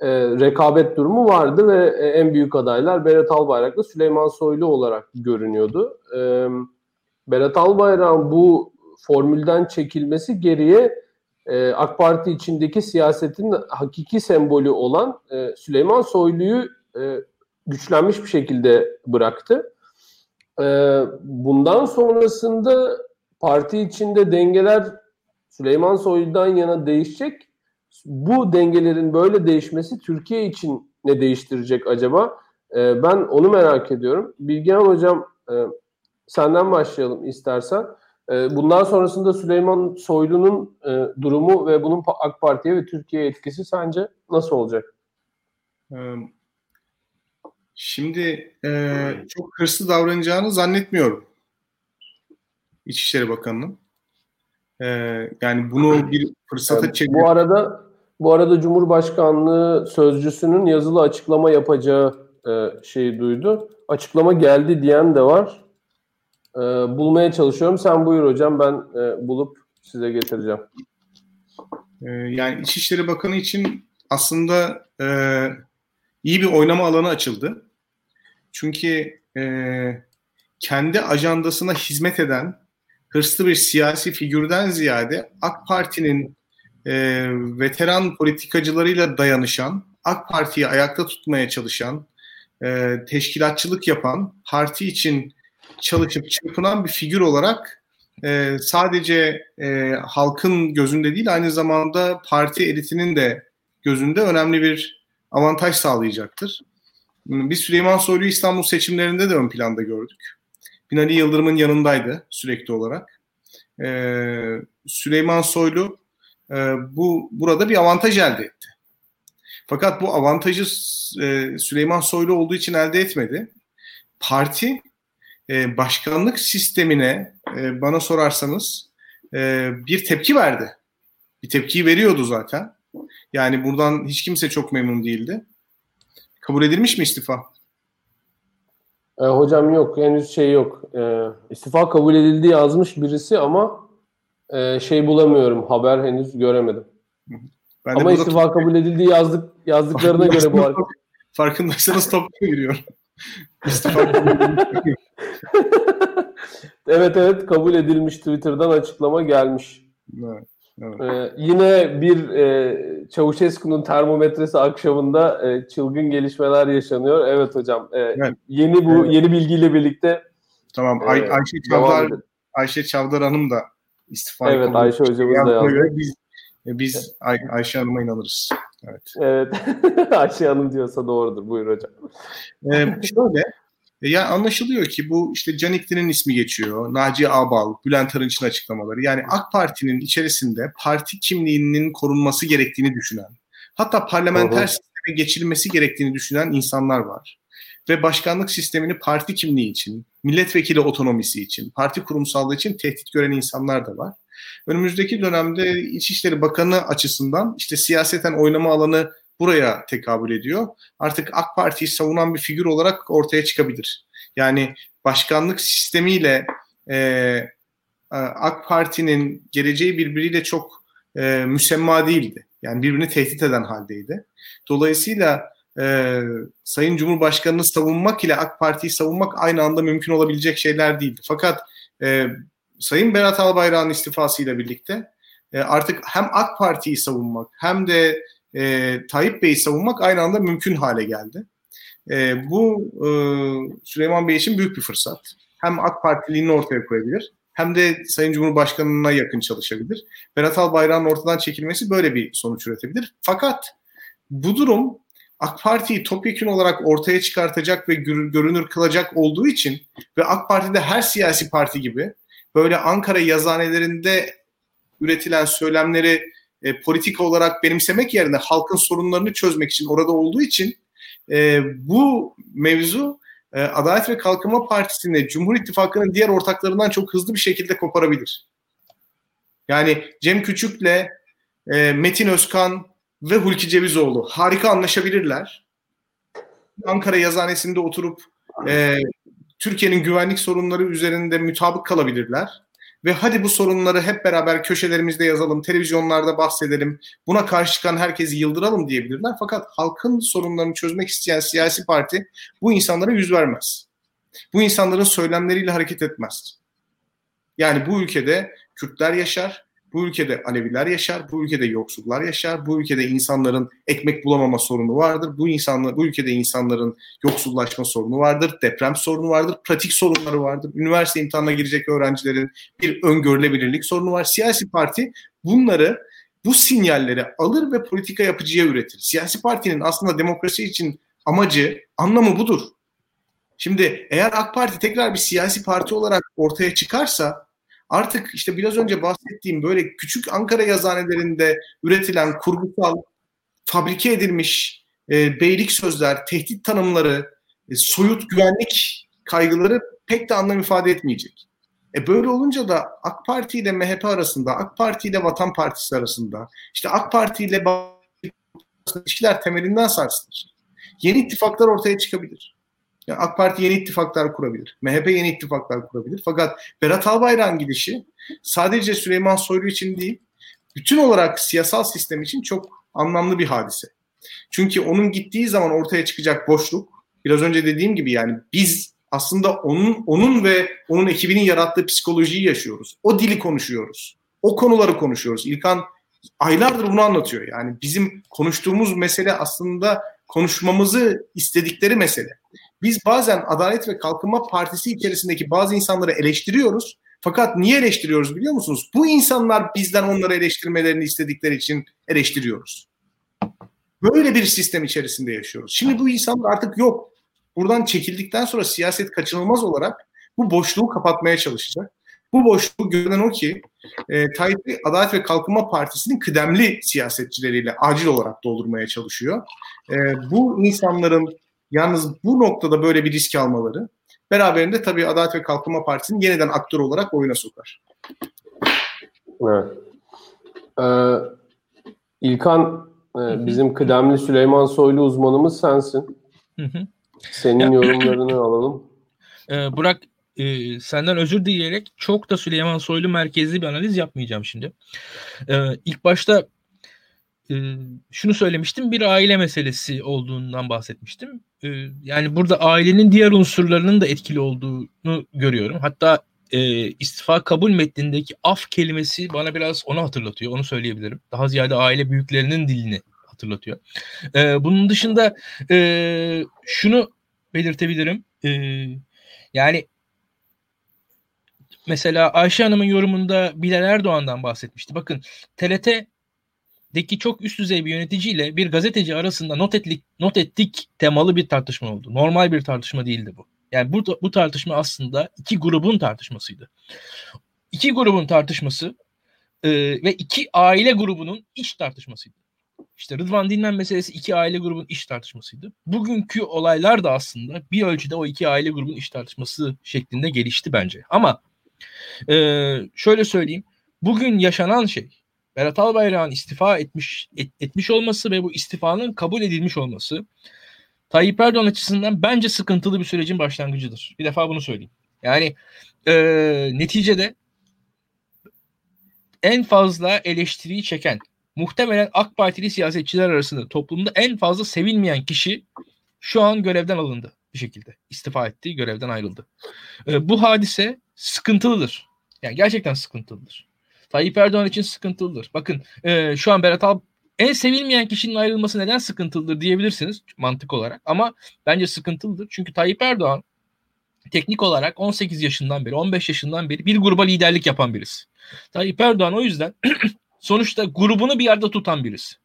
e, rekabet durumu vardı ve e, en büyük adaylar Berat Albayrak'la Süleyman Soylu olarak görünüyordu. E, Berat Albayrak'ın bu formülden çekilmesi geriye e, AK Parti içindeki siyasetin hakiki sembolü olan e, Süleyman Soylu'yu e, güçlenmiş bir şekilde bıraktı. E, bundan sonrasında parti içinde dengeler Süleyman Soylu'dan yana değişecek bu dengelerin böyle değişmesi Türkiye için ne değiştirecek acaba? E, ben onu merak ediyorum. Bilgehan Hocam e, senden başlayalım istersen. E, bundan sonrasında Süleyman Soylu'nun e, durumu ve bunun AK Parti'ye ve Türkiye'ye etkisi sence nasıl olacak? Şimdi e, çok hırslı davranacağını zannetmiyorum. İçişleri Bakanı'nın. E, yani bunu bir fırsata çeviriyor. Bu arada bu arada Cumhurbaşkanlığı sözcüsünün yazılı açıklama yapacağı e, şeyi duydu. Açıklama geldi diyen de var. E, bulmaya çalışıyorum. Sen buyur hocam ben e, bulup size getireceğim. E, yani İçişleri Bakanı için aslında e, iyi bir oynama alanı açıldı. Çünkü e, kendi ajandasına hizmet eden hırslı bir siyasi figürden ziyade AK Parti'nin e, veteran politikacılarıyla dayanışan, AK Parti'yi ayakta tutmaya çalışan, e, teşkilatçılık yapan, parti için çalışıp çırpınan bir figür olarak e, sadece e, halkın gözünde değil aynı zamanda parti elitinin de gözünde önemli bir avantaj sağlayacaktır. Biz Süleyman Soylu'yu İstanbul seçimlerinde de ön planda gördük. Binali Yıldırım'ın yanındaydı sürekli olarak. Ee, Süleyman Soylu e, bu burada bir avantaj elde etti. Fakat bu avantajı e, Süleyman Soylu olduğu için elde etmedi. Parti e, başkanlık sistemine e, bana sorarsanız e, bir tepki verdi. Bir tepkiyi veriyordu zaten. Yani buradan hiç kimse çok memnun değildi. Kabul edilmiş mi istifa? E, hocam yok henüz şey yok. E, istifa kabul edildi yazmış birisi ama e, şey bulamıyorum. Haber henüz göremedim. Ben Ama istifa kabul edildiği yazdık yazdıklarına göre bu arada. Farkındaysanız toplu giriyor. evet evet kabul edilmiş Twitter'dan açıklama gelmiş. Evet, evet. Ee, yine bir e, Çavuşescu'nun termometresi akşamında e, çılgın gelişmeler yaşanıyor. Evet hocam. E, evet. Yeni bu evet. yeni bilgiyle birlikte Tamam. Ay, e, Ayşe Çavdar Ayşe Çavdar Hanım da istifa Evet Ayşe hocamız da yazdı. Biz, biz Ay, Ayşe Hanım'a inanırız. Evet. Evet. Ayşe Hanım diyorsa doğrudur. Buyur hocam. Ee, şöyle e, ya anlaşılıyor ki bu işte Canikli'nin ismi geçiyor. Naci Abal, Bülent Arınç'ın açıklamaları. Yani AK Parti'nin içerisinde parti kimliğinin korunması gerektiğini düşünen, hatta parlamenter Doğru. sisteme geçilmesi gerektiğini düşünen insanlar var. Ve başkanlık sistemini parti kimliği için, milletvekili otonomisi için, parti kurumsallığı için tehdit gören insanlar da var. Önümüzdeki dönemde İçişleri Bakanı açısından işte siyaseten oynama alanı buraya tekabül ediyor. Artık AK Parti'yi savunan bir figür olarak ortaya çıkabilir. Yani başkanlık sistemiyle e, e AK Parti'nin geleceği birbiriyle çok e, müsemma değildi. Yani birbirini tehdit eden haldeydi. Dolayısıyla e, Sayın Cumhurbaşkanı'nı savunmak ile AK Parti'yi savunmak aynı anda mümkün olabilecek şeyler değildi. Fakat e, Sayın Berat Albayrak'ın istifasıyla birlikte e, artık hem AK Parti'yi savunmak hem de e, Tayyip Bey'i savunmak aynı anda mümkün hale geldi. E, bu e, Süleyman Bey için büyük bir fırsat. Hem AK Partiliğini ortaya koyabilir hem de Sayın Cumhurbaşkanı'na yakın çalışabilir. Berat Albayrak'ın ortadan çekilmesi böyle bir sonuç üretebilir. Fakat bu durum AK Parti'yi topyekun olarak ortaya çıkartacak ve görünür kılacak olduğu için ve AK Parti'de her siyasi parti gibi böyle Ankara yazanelerinde üretilen söylemleri e, politika olarak benimsemek yerine halkın sorunlarını çözmek için orada olduğu için e, bu mevzu e, Adalet ve Kalkınma Partisi'ni Cumhur İttifakı'nın diğer ortaklarından çok hızlı bir şekilde koparabilir. Yani Cem Küçük'le e, Metin Özkan ve Hulki Cevizoğlu harika anlaşabilirler. Ankara yazhanesinde oturup e, Türkiye'nin güvenlik sorunları üzerinde mutabık kalabilirler. Ve hadi bu sorunları hep beraber köşelerimizde yazalım, televizyonlarda bahsedelim, buna karşı çıkan herkesi yıldıralım diyebilirler. Fakat halkın sorunlarını çözmek isteyen siyasi parti bu insanlara yüz vermez. Bu insanların söylemleriyle hareket etmez. Yani bu ülkede Kürtler yaşar, bu ülkede Aleviler yaşar, bu ülkede yoksullar yaşar, bu ülkede insanların ekmek bulamama sorunu vardır, bu insanlar bu ülkede insanların yoksullaşma sorunu vardır, deprem sorunu vardır, pratik sorunları vardır, üniversite imtihanına girecek öğrencilerin bir öngörülebilirlik sorunu var. Siyasi parti bunları bu sinyalleri alır ve politika yapıcıya üretir. Siyasi partinin aslında demokrasi için amacı, anlamı budur. Şimdi eğer AK Parti tekrar bir siyasi parti olarak ortaya çıkarsa artık işte biraz önce bahsettiğim böyle küçük Ankara yazıhanelerinde üretilen kurgusal, fabrike edilmiş e, beylik sözler, tehdit tanımları, e, soyut güvenlik kaygıları pek de anlam ifade etmeyecek. E böyle olunca da AK Parti ile MHP arasında, AK Parti ile Vatan Partisi arasında, işte AK Parti ile ilişkiler temelinden sarsılır. Yeni ittifaklar ortaya çıkabilir. Yani AK Parti yeni ittifaklar kurabilir. MHP yeni ittifaklar kurabilir. Fakat Berat Albayrak'ın gidişi sadece Süleyman Soylu için değil, bütün olarak siyasal sistem için çok anlamlı bir hadise. Çünkü onun gittiği zaman ortaya çıkacak boşluk, biraz önce dediğim gibi yani biz aslında onun onun ve onun ekibinin yarattığı psikolojiyi yaşıyoruz. O dili konuşuyoruz. O konuları konuşuyoruz. İlkan aylardır bunu anlatıyor. Yani bizim konuştuğumuz mesele aslında konuşmamızı istedikleri mesele. Biz bazen Adalet ve Kalkınma Partisi içerisindeki bazı insanları eleştiriyoruz. Fakat niye eleştiriyoruz biliyor musunuz? Bu insanlar bizden onları eleştirmelerini istedikleri için eleştiriyoruz. Böyle bir sistem içerisinde yaşıyoruz. Şimdi bu insanlar artık yok. Buradan çekildikten sonra siyaset kaçınılmaz olarak bu boşluğu kapatmaya çalışacak. Bu boşluğu görünen o ki e, Tayyip Adalet ve Kalkınma Partisi'nin kıdemli siyasetçileriyle acil olarak doldurmaya çalışıyor. E, bu insanların Yalnız bu noktada böyle bir risk almaları beraberinde tabii Adalet ve Kalkınma Partisi'nin yeniden aktör olarak oyuna sokar. Evet. Ee, İlkan e, bizim kıdemli Süleyman Soylu uzmanımız sensin. Senin yorumlarını alalım. Ee, Burak e, senden özür dileyerek çok da Süleyman Soylu merkezli bir analiz yapmayacağım şimdi. Ee, ilk başta şunu söylemiştim bir aile meselesi olduğundan bahsetmiştim. Yani burada ailenin diğer unsurlarının da etkili olduğunu görüyorum. Hatta istifa kabul metnindeki af kelimesi bana biraz onu hatırlatıyor. Onu söyleyebilirim. Daha ziyade aile büyüklerinin dilini hatırlatıyor. Bunun dışında şunu belirtebilirim. Yani mesela Ayşe Hanım'ın yorumunda Bilal Erdoğan'dan bahsetmişti. Bakın TRT deki çok üst düzey bir yöneticiyle bir gazeteci arasında not ettik, not ettik temalı bir tartışma oldu. Normal bir tartışma değildi bu. Yani bu, bu tartışma aslında iki grubun tartışmasıydı. İki grubun tartışması e, ve iki aile grubunun iç tartışmasıydı. İşte Rıdvan Dilmen meselesi iki aile grubun iş tartışmasıydı. Bugünkü olaylar da aslında bir ölçüde o iki aile grubun iş tartışması şeklinde gelişti bence. Ama e, şöyle söyleyeyim. Bugün yaşanan şey Berat Albayrak'ın istifa etmiş et, etmiş olması ve bu istifanın kabul edilmiş olması Tayyip Erdoğan açısından bence sıkıntılı bir sürecin başlangıcıdır. Bir defa bunu söyleyeyim. Yani e, neticede en fazla eleştiriyi çeken muhtemelen AK Partili siyasetçiler arasında toplumda en fazla sevilmeyen kişi şu an görevden alındı bir şekilde. istifa etti, görevden ayrıldı. E, bu hadise sıkıntılıdır. Yani gerçekten sıkıntılıdır. Tayyip Erdoğan için sıkıntılıdır. Bakın e, şu an Berat Al en sevilmeyen kişinin ayrılması neden sıkıntılıdır diyebilirsiniz mantık olarak ama bence sıkıntılıdır. Çünkü Tayyip Erdoğan teknik olarak 18 yaşından beri 15 yaşından beri bir gruba liderlik yapan birisi. Tayyip Erdoğan o yüzden sonuçta grubunu bir yerde tutan birisi.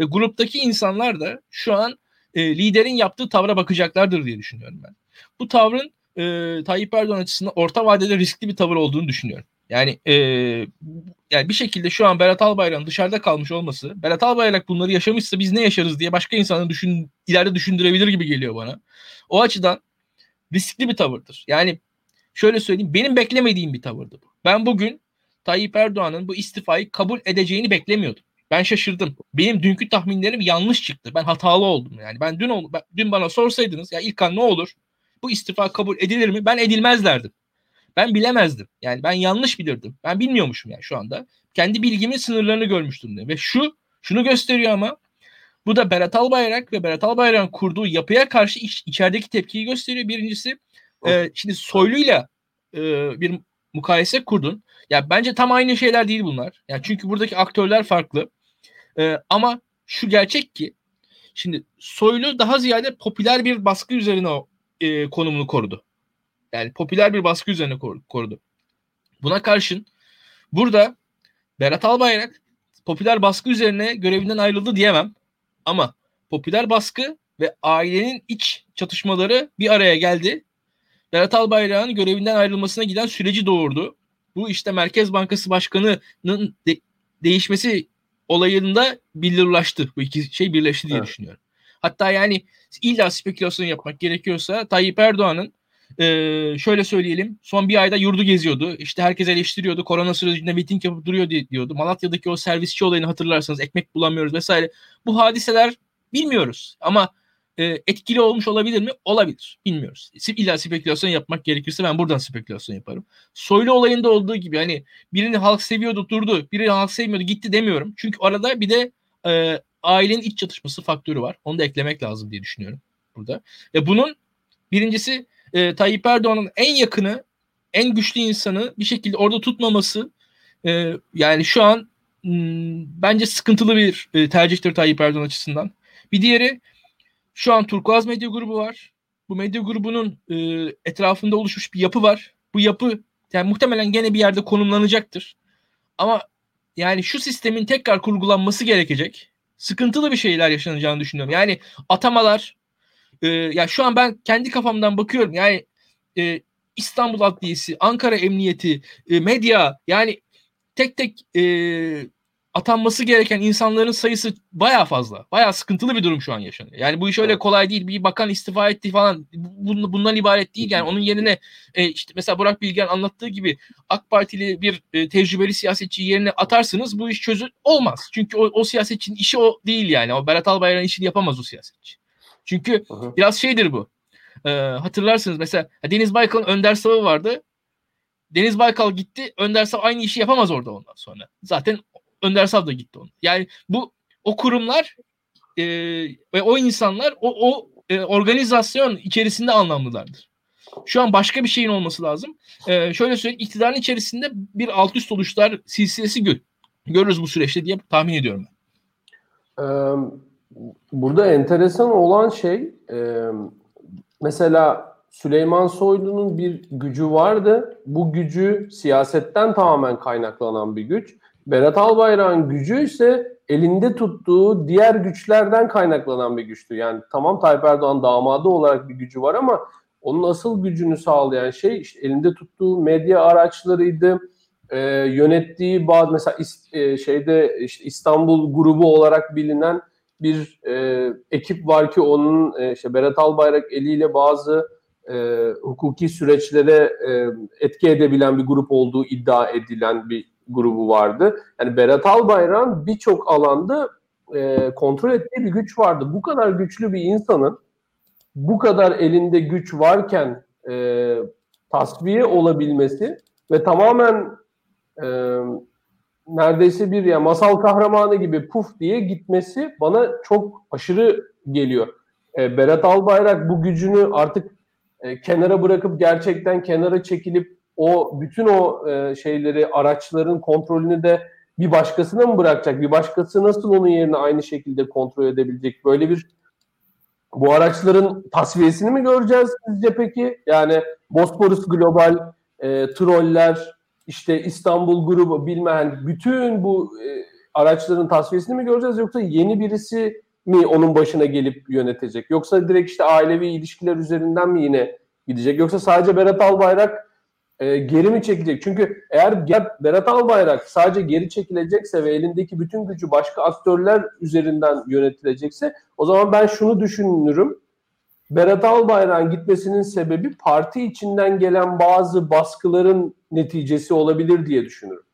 Ve gruptaki insanlar da şu an e, liderin yaptığı tavra bakacaklardır diye düşünüyorum ben. Bu tavrın e, Tayyip Erdoğan açısından orta vadede riskli bir tavır olduğunu düşünüyorum. Yani e, yani bir şekilde şu an Berat Albayrak'ın dışarıda kalmış olması, Berat Albayrak bunları yaşamışsa biz ne yaşarız diye başka insanı düşün, ileride düşündürebilir gibi geliyor bana. O açıdan riskli bir tavırdır. Yani şöyle söyleyeyim benim beklemediğim bir tavırdı bu. Ben bugün Tayyip Erdoğan'ın bu istifayı kabul edeceğini beklemiyordum. Ben şaşırdım. Benim dünkü tahminlerim yanlış çıktı. Ben hatalı oldum yani. Ben dün dün bana sorsaydınız ya İlkan ne olur? Bu istifa kabul edilir mi? Ben edilmez derdim. Ben bilemezdim. Yani ben yanlış bilirdim. Ben bilmiyormuşum yani şu anda. Kendi bilgimin sınırlarını görmüştüm diye. Ve şu şunu gösteriyor ama bu da Berat Albayrak ve Berat Albayrak'ın kurduğu yapıya karşı iç, içerideki tepkiyi gösteriyor. Birincisi e, şimdi Soylu'yla e, bir mukayese kurdun. Ya bence tam aynı şeyler değil bunlar. Yani çünkü buradaki aktörler farklı. E, ama şu gerçek ki şimdi Soylu daha ziyade popüler bir baskı üzerine o e, konumunu korudu. Yani popüler bir baskı üzerine korudu. Buna karşın burada Berat Albayrak popüler baskı üzerine görevinden ayrıldı diyemem. Ama popüler baskı ve ailenin iç çatışmaları bir araya geldi. Berat Albayrak'ın görevinden ayrılmasına giden süreci doğurdu. Bu işte Merkez Bankası Başkanı'nın de- değişmesi olayında billurlaştı. Bu iki şey birleşti diye evet. düşünüyorum. Hatta yani illa spekülasyon yapmak gerekiyorsa Tayyip Erdoğan'ın e, şöyle söyleyelim son bir ayda yurdu geziyordu. İşte herkes eleştiriyordu. Korona sürecinde miting yapıp duruyor diyordu. Malatya'daki o servisçi olayını hatırlarsanız ekmek bulamıyoruz vesaire. Bu hadiseler bilmiyoruz ama e, etkili olmuş olabilir mi? Olabilir. Bilmiyoruz. İlla spekülasyon yapmak gerekirse ben buradan spekülasyon yaparım. Soylu olayında olduğu gibi hani birini halk seviyordu durdu, birini halk sevmiyordu gitti demiyorum. Çünkü arada bir de e, ailenin iç çatışması faktörü var. Onu da eklemek lazım diye düşünüyorum burada. Ve bunun birincisi e, Tayyip Erdoğan'ın en yakını, en güçlü insanı bir şekilde orada tutmaması e, yani şu an m, bence sıkıntılı bir e, tercihtir Tayyip Erdoğan açısından. Bir diğeri şu an Turkuaz Medya Grubu var. Bu medya grubunun e, etrafında oluşmuş bir yapı var. Bu yapı yani muhtemelen gene bir yerde konumlanacaktır. Ama yani şu sistemin tekrar kurgulanması gerekecek. Sıkıntılı bir şeyler yaşanacağını düşünüyorum. Yani atamalar e, ya şu an ben kendi kafamdan bakıyorum. Yani e, İstanbul Adliyesi, Ankara Emniyeti, e, medya yani tek tek e, atanması gereken insanların sayısı baya fazla. Baya sıkıntılı bir durum şu an yaşanıyor. Yani bu iş öyle kolay değil. Bir bakan istifa etti falan. Bundan ibaret değil. Yani onun yerine e, işte mesela Burak Bilgen anlattığı gibi AK Partili bir e, tecrübeli siyasetçi yerine atarsınız bu iş çözül olmaz. Çünkü o, o siyasetçinin işi o değil yani. O Berat Albayrak'ın işini yapamaz o siyasetçi. Çünkü Hı-hı. biraz şeydir bu. E, hatırlarsınız mesela Deniz Baykal'ın Önder Savı vardı. Deniz Baykal gitti. Önder Sav aynı işi yapamaz orada ondan sonra. Zaten Önder Sav da gitti onu. Yani bu o kurumlar e, ve o insanlar o, o e, organizasyon içerisinde anlamlılardır. Şu an başka bir şeyin olması lazım. E, şöyle söyleyeyim iktidarın içerisinde bir alt üst oluşlar silsilesi gö görürüz bu süreçte diye tahmin ediyorum ben. Burada enteresan olan şey mesela Süleyman Soylu'nun bir gücü vardı. Bu gücü siyasetten tamamen kaynaklanan bir güç. Berat Albayrak'ın gücü ise elinde tuttuğu diğer güçlerden kaynaklanan bir güçtü. Yani tamam Tayyip Erdoğan damadı olarak bir gücü var ama onun asıl gücünü sağlayan şey işte elinde tuttuğu medya araçlarıydı. E, yönettiği bazı mesela e, şeyde işte İstanbul grubu olarak bilinen bir e, ekip var ki onun e, işte Berat Albayrak eliyle bazı e, hukuki süreçlere e, etki edebilen bir grup olduğu iddia edilen bir grubu vardı. Yani Berat Albayrak'ın birçok alanda e, kontrol ettiği bir güç vardı. Bu kadar güçlü bir insanın bu kadar elinde güç varken e, tasfiye olabilmesi ve tamamen e, neredeyse bir ya masal kahramanı gibi puf diye gitmesi bana çok aşırı geliyor. E, Berat Albayrak bu gücünü artık e, kenara bırakıp gerçekten kenara çekilip o bütün o e, şeyleri araçların kontrolünü de bir başkasına mı bırakacak? Bir başkası nasıl onun yerine aynı şekilde kontrol edebilecek? Böyle bir bu araçların tasfiyesini mi göreceğiz sizce peki? Yani Bosporus Global, e, troller, işte İstanbul grubu bilmem bütün bu e, araçların tasfiyesini mi göreceğiz yoksa yeni birisi mi onun başına gelip yönetecek? Yoksa direkt işte ailevi ilişkiler üzerinden mi yine gidecek? Yoksa sadece Berat Albayrak e, geri mi çekilecek? Çünkü eğer Berat Albayrak sadece geri çekilecekse ve elindeki bütün gücü başka aktörler üzerinden yönetilecekse o zaman ben şunu düşünürüm. Berat Albayrak'ın gitmesinin sebebi parti içinden gelen bazı baskıların neticesi olabilir diye düşünüyorum.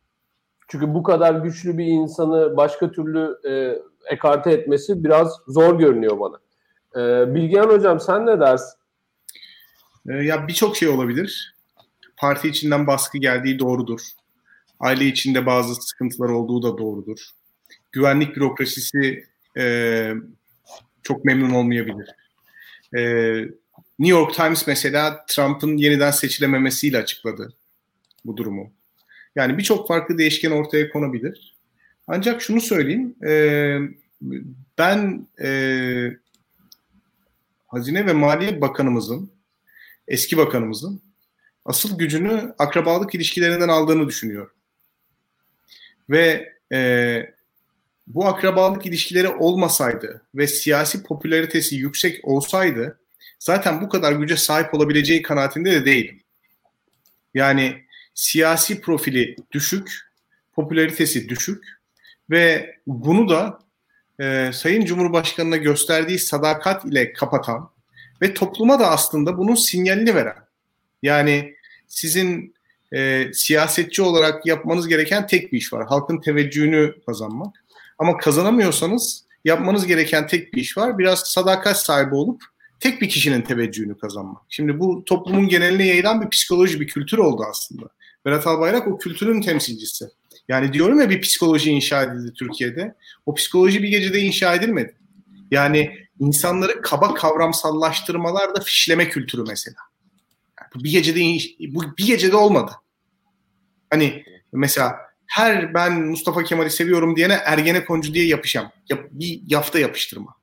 Çünkü bu kadar güçlü bir insanı başka türlü e, ekarte etmesi biraz zor görünüyor bana. E, Bilgehan Hocam sen ne dersin? E, ya birçok şey olabilir. Parti içinden baskı geldiği doğrudur. Aile içinde bazı sıkıntılar olduğu da doğrudur. Güvenlik bürokrasisi e, çok memnun olmayabilir. E, New York Times mesela Trump'ın yeniden seçilememesiyle açıkladı bu durumu. Yani birçok farklı değişken ortaya konabilir. Ancak şunu söyleyeyim, e, ben e, Hazine ve Maliye Bakanımızın, eski bakanımızın asıl gücünü akrabalık ilişkilerinden aldığını düşünüyorum. Ve e, bu akrabalık ilişkileri olmasaydı ve siyasi popülaritesi yüksek olsaydı zaten bu kadar güce sahip olabileceği kanaatinde de değilim. Yani siyasi profili düşük, popülaritesi düşük ve bunu da e, Sayın Cumhurbaşkanı'na gösterdiği sadakat ile kapatan ve topluma da aslında bunun sinyalini veren. Yani sizin e, siyasetçi olarak yapmanız gereken tek bir iş var. Halkın teveccühünü kazanmak. Ama kazanamıyorsanız yapmanız gereken tek bir iş var. Biraz sadakat sahibi olup tek bir kişinin teveccühünü kazanmak. Şimdi bu toplumun geneline yayılan bir psikoloji, bir kültür oldu aslında. Berat Albayrak o kültürün temsilcisi. Yani diyorum ya bir psikoloji inşa edildi Türkiye'de. O psikoloji bir gecede inşa edilmedi. Yani insanları kaba kavramsallaştırmalar da fişleme kültürü mesela. Yani bu bir gecede bu bir gecede olmadı. Hani mesela her ben Mustafa Kemal'i seviyorum diyene Ergenekoncu diye yapışam. Yap, bir yafta yapıştırma.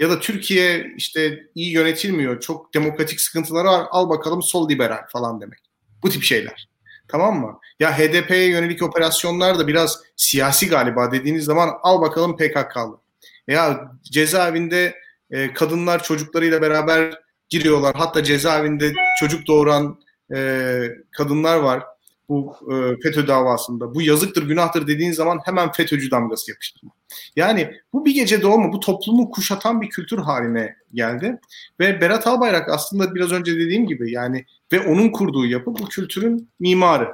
Ya da Türkiye işte iyi yönetilmiyor, çok demokratik sıkıntıları var, al bakalım sol liberal falan demek. Bu tip şeyler. Tamam mı? Ya HDP'ye yönelik operasyonlar da biraz siyasi galiba dediğiniz zaman al bakalım PKK'lı. Ya cezaevinde e, kadınlar çocuklarıyla beraber giriyorlar. Hatta cezaevinde çocuk doğuran e, kadınlar var bu e, FETÖ davasında. Bu yazıktır, günahtır dediğin zaman hemen FETÖ'cü damgası yapıştırma. Yani bu bir gece doğma, bu toplumu kuşatan bir kültür haline geldi. Ve Berat Albayrak aslında biraz önce dediğim gibi yani ve onun kurduğu yapı bu kültürün mimarı.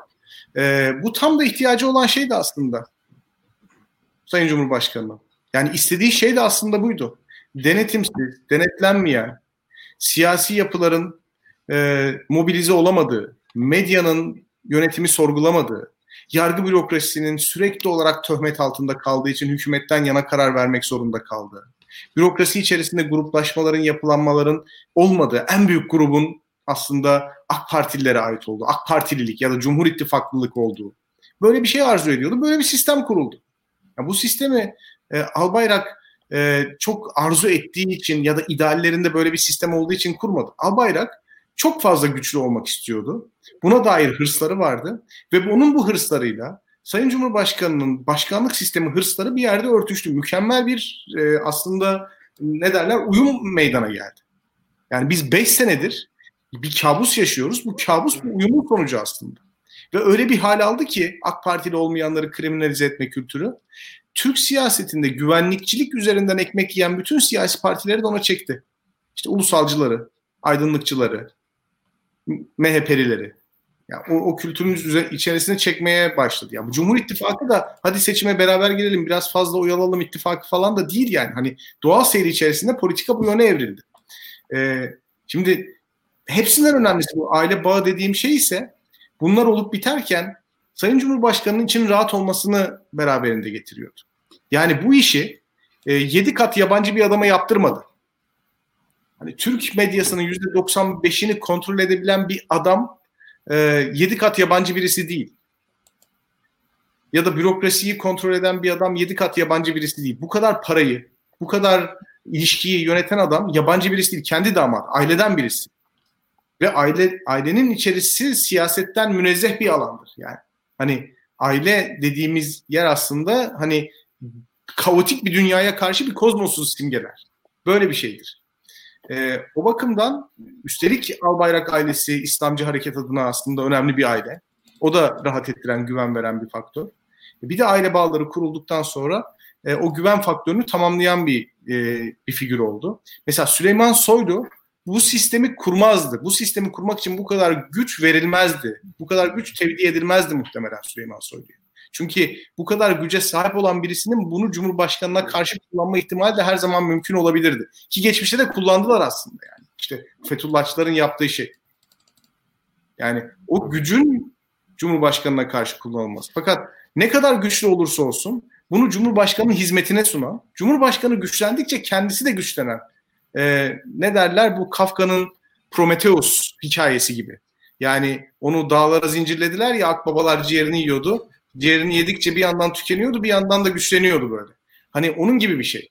E, bu tam da ihtiyacı olan şey de aslında Sayın Cumhurbaşkanı. Yani istediği şey de aslında buydu. Denetimsiz, denetlenmeyen, siyasi yapıların e, mobilize olamadığı, medyanın yönetimi sorgulamadığı, yargı bürokrasisinin sürekli olarak töhmet altında kaldığı için hükümetten yana karar vermek zorunda kaldığı, bürokrasi içerisinde gruplaşmaların, yapılanmaların olmadığı, en büyük grubun aslında AK Partililere ait olduğu, AK Partililik ya da Cumhur İttifaklılık olduğu. Böyle bir şey arzu ediyordu. Böyle bir sistem kuruldu. Yani bu sistemi e, Albayrak e, çok arzu ettiği için ya da ideallerinde böyle bir sistem olduğu için kurmadı. Albayrak çok fazla güçlü olmak istiyordu. Buna dair hırsları vardı ve onun bu hırslarıyla Sayın Cumhurbaşkanı'nın başkanlık sistemi hırsları bir yerde örtüştü. Mükemmel bir e, aslında ne derler uyum meydana geldi. Yani biz 5 senedir bir kabus yaşıyoruz. Bu kabus bu uyumun sonucu aslında. Ve öyle bir hal aldı ki AK Partili olmayanları kriminalize etme kültürü. Türk siyasetinde güvenlikçilik üzerinden ekmek yiyen bütün siyasi partileri de ona çekti. İşte ulusalcıları, aydınlıkçıları, MHP'lileri. Yani o, o kültürün içerisine çekmeye başladı. Yani bu Cumhur İttifakı da hadi seçime beraber girelim biraz fazla oyalalım ittifakı falan da değil yani. Hani doğal seyri içerisinde politika bu yöne evrildi. Ee, şimdi hepsinden önemlisi bu aile bağı dediğim şey ise bunlar olup biterken Sayın Cumhurbaşkanı'nın için rahat olmasını beraberinde getiriyordu. Yani bu işi e, 7 kat yabancı bir adama yaptırmadı. Hani Türk medyasının %95'ini kontrol edebilen bir adam e, 7 kat yabancı birisi değil. Ya da bürokrasiyi kontrol eden bir adam 7 kat yabancı birisi değil. Bu kadar parayı, bu kadar ilişkiyi yöneten adam yabancı birisi değil. Kendi damat, aileden birisi. Ve aile ailenin içerisi siyasetten münezzeh bir alandır. Yani hani aile dediğimiz yer aslında hani kaotik bir dünyaya karşı bir kozmosu simgeler. Böyle bir şeydir. E, o bakımdan üstelik Albayrak ailesi İslamcı hareket adına aslında önemli bir aile. O da rahat ettiren, güven veren bir faktör. Bir de aile bağları kurulduktan sonra e, o güven faktörünü tamamlayan bir e, bir figür oldu. Mesela Süleyman Soylu bu sistemi kurmazdı. Bu sistemi kurmak için bu kadar güç verilmezdi. Bu kadar güç tevdi edilmezdi muhtemelen Süleyman Soylu'ya. Çünkü bu kadar güce sahip olan birisinin bunu Cumhurbaşkanı'na karşı kullanma ihtimali de her zaman mümkün olabilirdi. Ki geçmişte de kullandılar aslında yani. İşte Fethullahçıların yaptığı şey. Yani o gücün Cumhurbaşkanı'na karşı kullanılması. Fakat ne kadar güçlü olursa olsun bunu Cumhurbaşkanı'nın hizmetine sunan, Cumhurbaşkanı güçlendikçe kendisi de güçlenen, e, ne derler bu Kafka'nın Prometheus hikayesi gibi. Yani onu dağlara zincirlediler ya akbabalar ciğerini yiyordu. Ciğerini yedikçe bir yandan tükeniyordu bir yandan da güçleniyordu böyle. Hani onun gibi bir şey.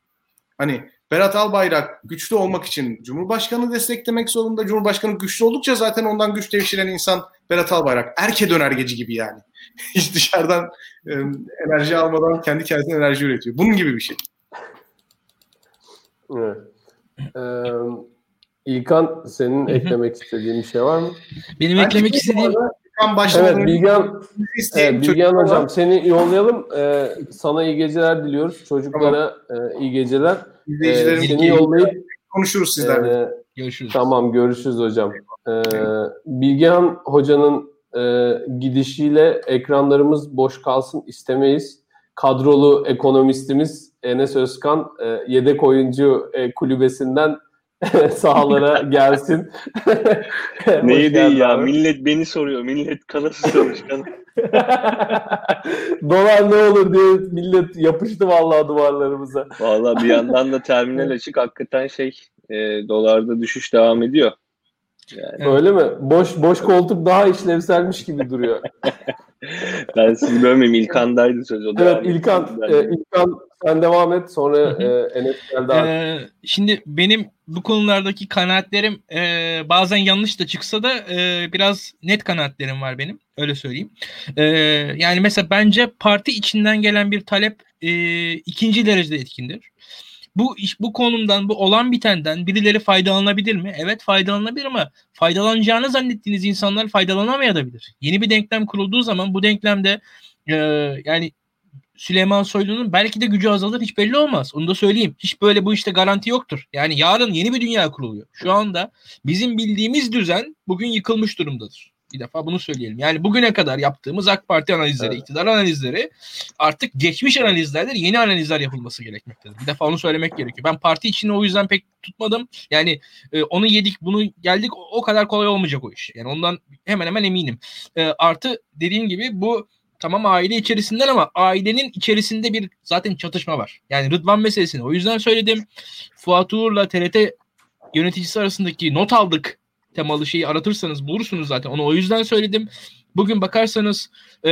Hani Berat Albayrak güçlü olmak için Cumhurbaşkanı desteklemek zorunda. Cumhurbaşkanı güçlü oldukça zaten ondan güç devşiren insan Berat Albayrak. Erke dönergeci gibi yani. Hiç dışarıdan e, enerji almadan kendi kendine enerji üretiyor. Bunun gibi bir şey. Evet. Ee, İlkan senin eklemek istediğin bir şey var mı? Benim eklemek istediğim Evet Bilgen, evet, Bilgen hocam seni yollayalım. Ee, sana iyi geceler diliyoruz. Çocuklara tamam. e, iyi geceler. Ee, seni yollayıp konuşuruz sizlerle. E, görüşürüz. Tamam görüşürüz hocam. Ee, Bilgehan hocanın e, gidişiyle ekranlarımız boş kalsın istemeyiz. Kadrolu ekonomistimiz Enes Özkan e, yedek oyuncu e, kulübesinden sahalara gelsin. Neyi değil ya? Abi. Millet beni soruyor. Millet kalası çalışkan. Dolar ne olur diye millet yapıştı vallahi duvarlarımıza. Vallahi bir yandan da terminal açık. Hakikaten şey e, dolarda düşüş devam ediyor. Yani. Öyle mi? Boş boş koltuk daha işlevselmiş gibi duruyor. ben sizi bölmeyeyim. İlkan'daydı söz. O evet İlkan, e, İlkan sen devam et. Sonra e, Enes geldi. Ee, şimdi benim bu konulardaki kanaatlerim e, bazen yanlış da çıksa da e, biraz net kanaatlerim var benim. Öyle söyleyeyim. E, yani mesela bence parti içinden gelen bir talep e, ikinci derecede etkindir bu iş bu konumdan bu olan bitenden birileri faydalanabilir mi? Evet faydalanabilir ama faydalanacağını zannettiğiniz insanlar faydalanamayabilir. Yeni bir denklem kurulduğu zaman bu denklemde e, yani Süleyman Soylu'nun belki de gücü azalır hiç belli olmaz. Onu da söyleyeyim. Hiç böyle bu işte garanti yoktur. Yani yarın yeni bir dünya kuruluyor. Şu anda bizim bildiğimiz düzen bugün yıkılmış durumdadır. Bir defa bunu söyleyelim. Yani bugüne kadar yaptığımız AK Parti analizleri, evet. iktidar analizleri artık geçmiş analizlerdir, yeni analizler yapılması gerekmektedir. Bir defa onu söylemek gerekiyor. Ben parti içini o yüzden pek tutmadım. Yani e, onu yedik, bunu geldik o kadar kolay olmayacak o iş. Yani ondan hemen hemen eminim. E, artı dediğim gibi bu tamam aile içerisinden ama ailenin içerisinde bir zaten çatışma var. Yani Rıdvan meselesini o yüzden söyledim. Fuat Uğur'la TRT yöneticisi arasındaki not aldık temalı şeyi aratırsanız bulursunuz zaten. Onu o yüzden söyledim. Bugün bakarsanız e,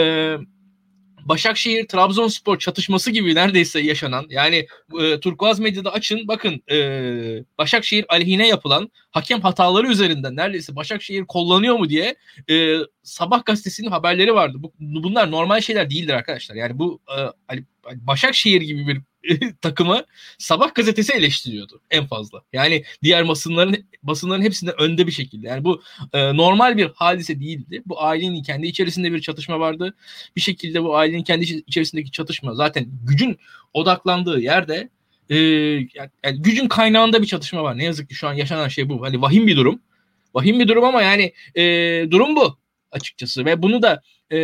Başakşehir Trabzonspor çatışması gibi neredeyse yaşanan yani e, Turkuaz medyada açın bakın e, Başakşehir aleyhine yapılan hakem hataları üzerinden neredeyse Başakşehir kullanıyor mu diye e, Sabah gazetesinin haberleri vardı. Bu, bunlar normal şeyler değildir arkadaşlar. Yani bu e, Başakşehir gibi bir takımı Sabah gazetesi eleştiriyordu en fazla. Yani diğer basınların basınların hepsinde önde bir şekilde. Yani bu e, normal bir hadise değildi. Bu ailenin kendi içerisinde bir çatışma vardı. Bir şekilde bu ailenin kendi içerisindeki çatışma zaten gücün odaklandığı yerde e, yani gücün kaynağında bir çatışma var. Ne yazık ki şu an yaşanan şey bu. Hani vahim bir durum. Vahim bir durum ama yani e, durum bu açıkçası ve bunu da e,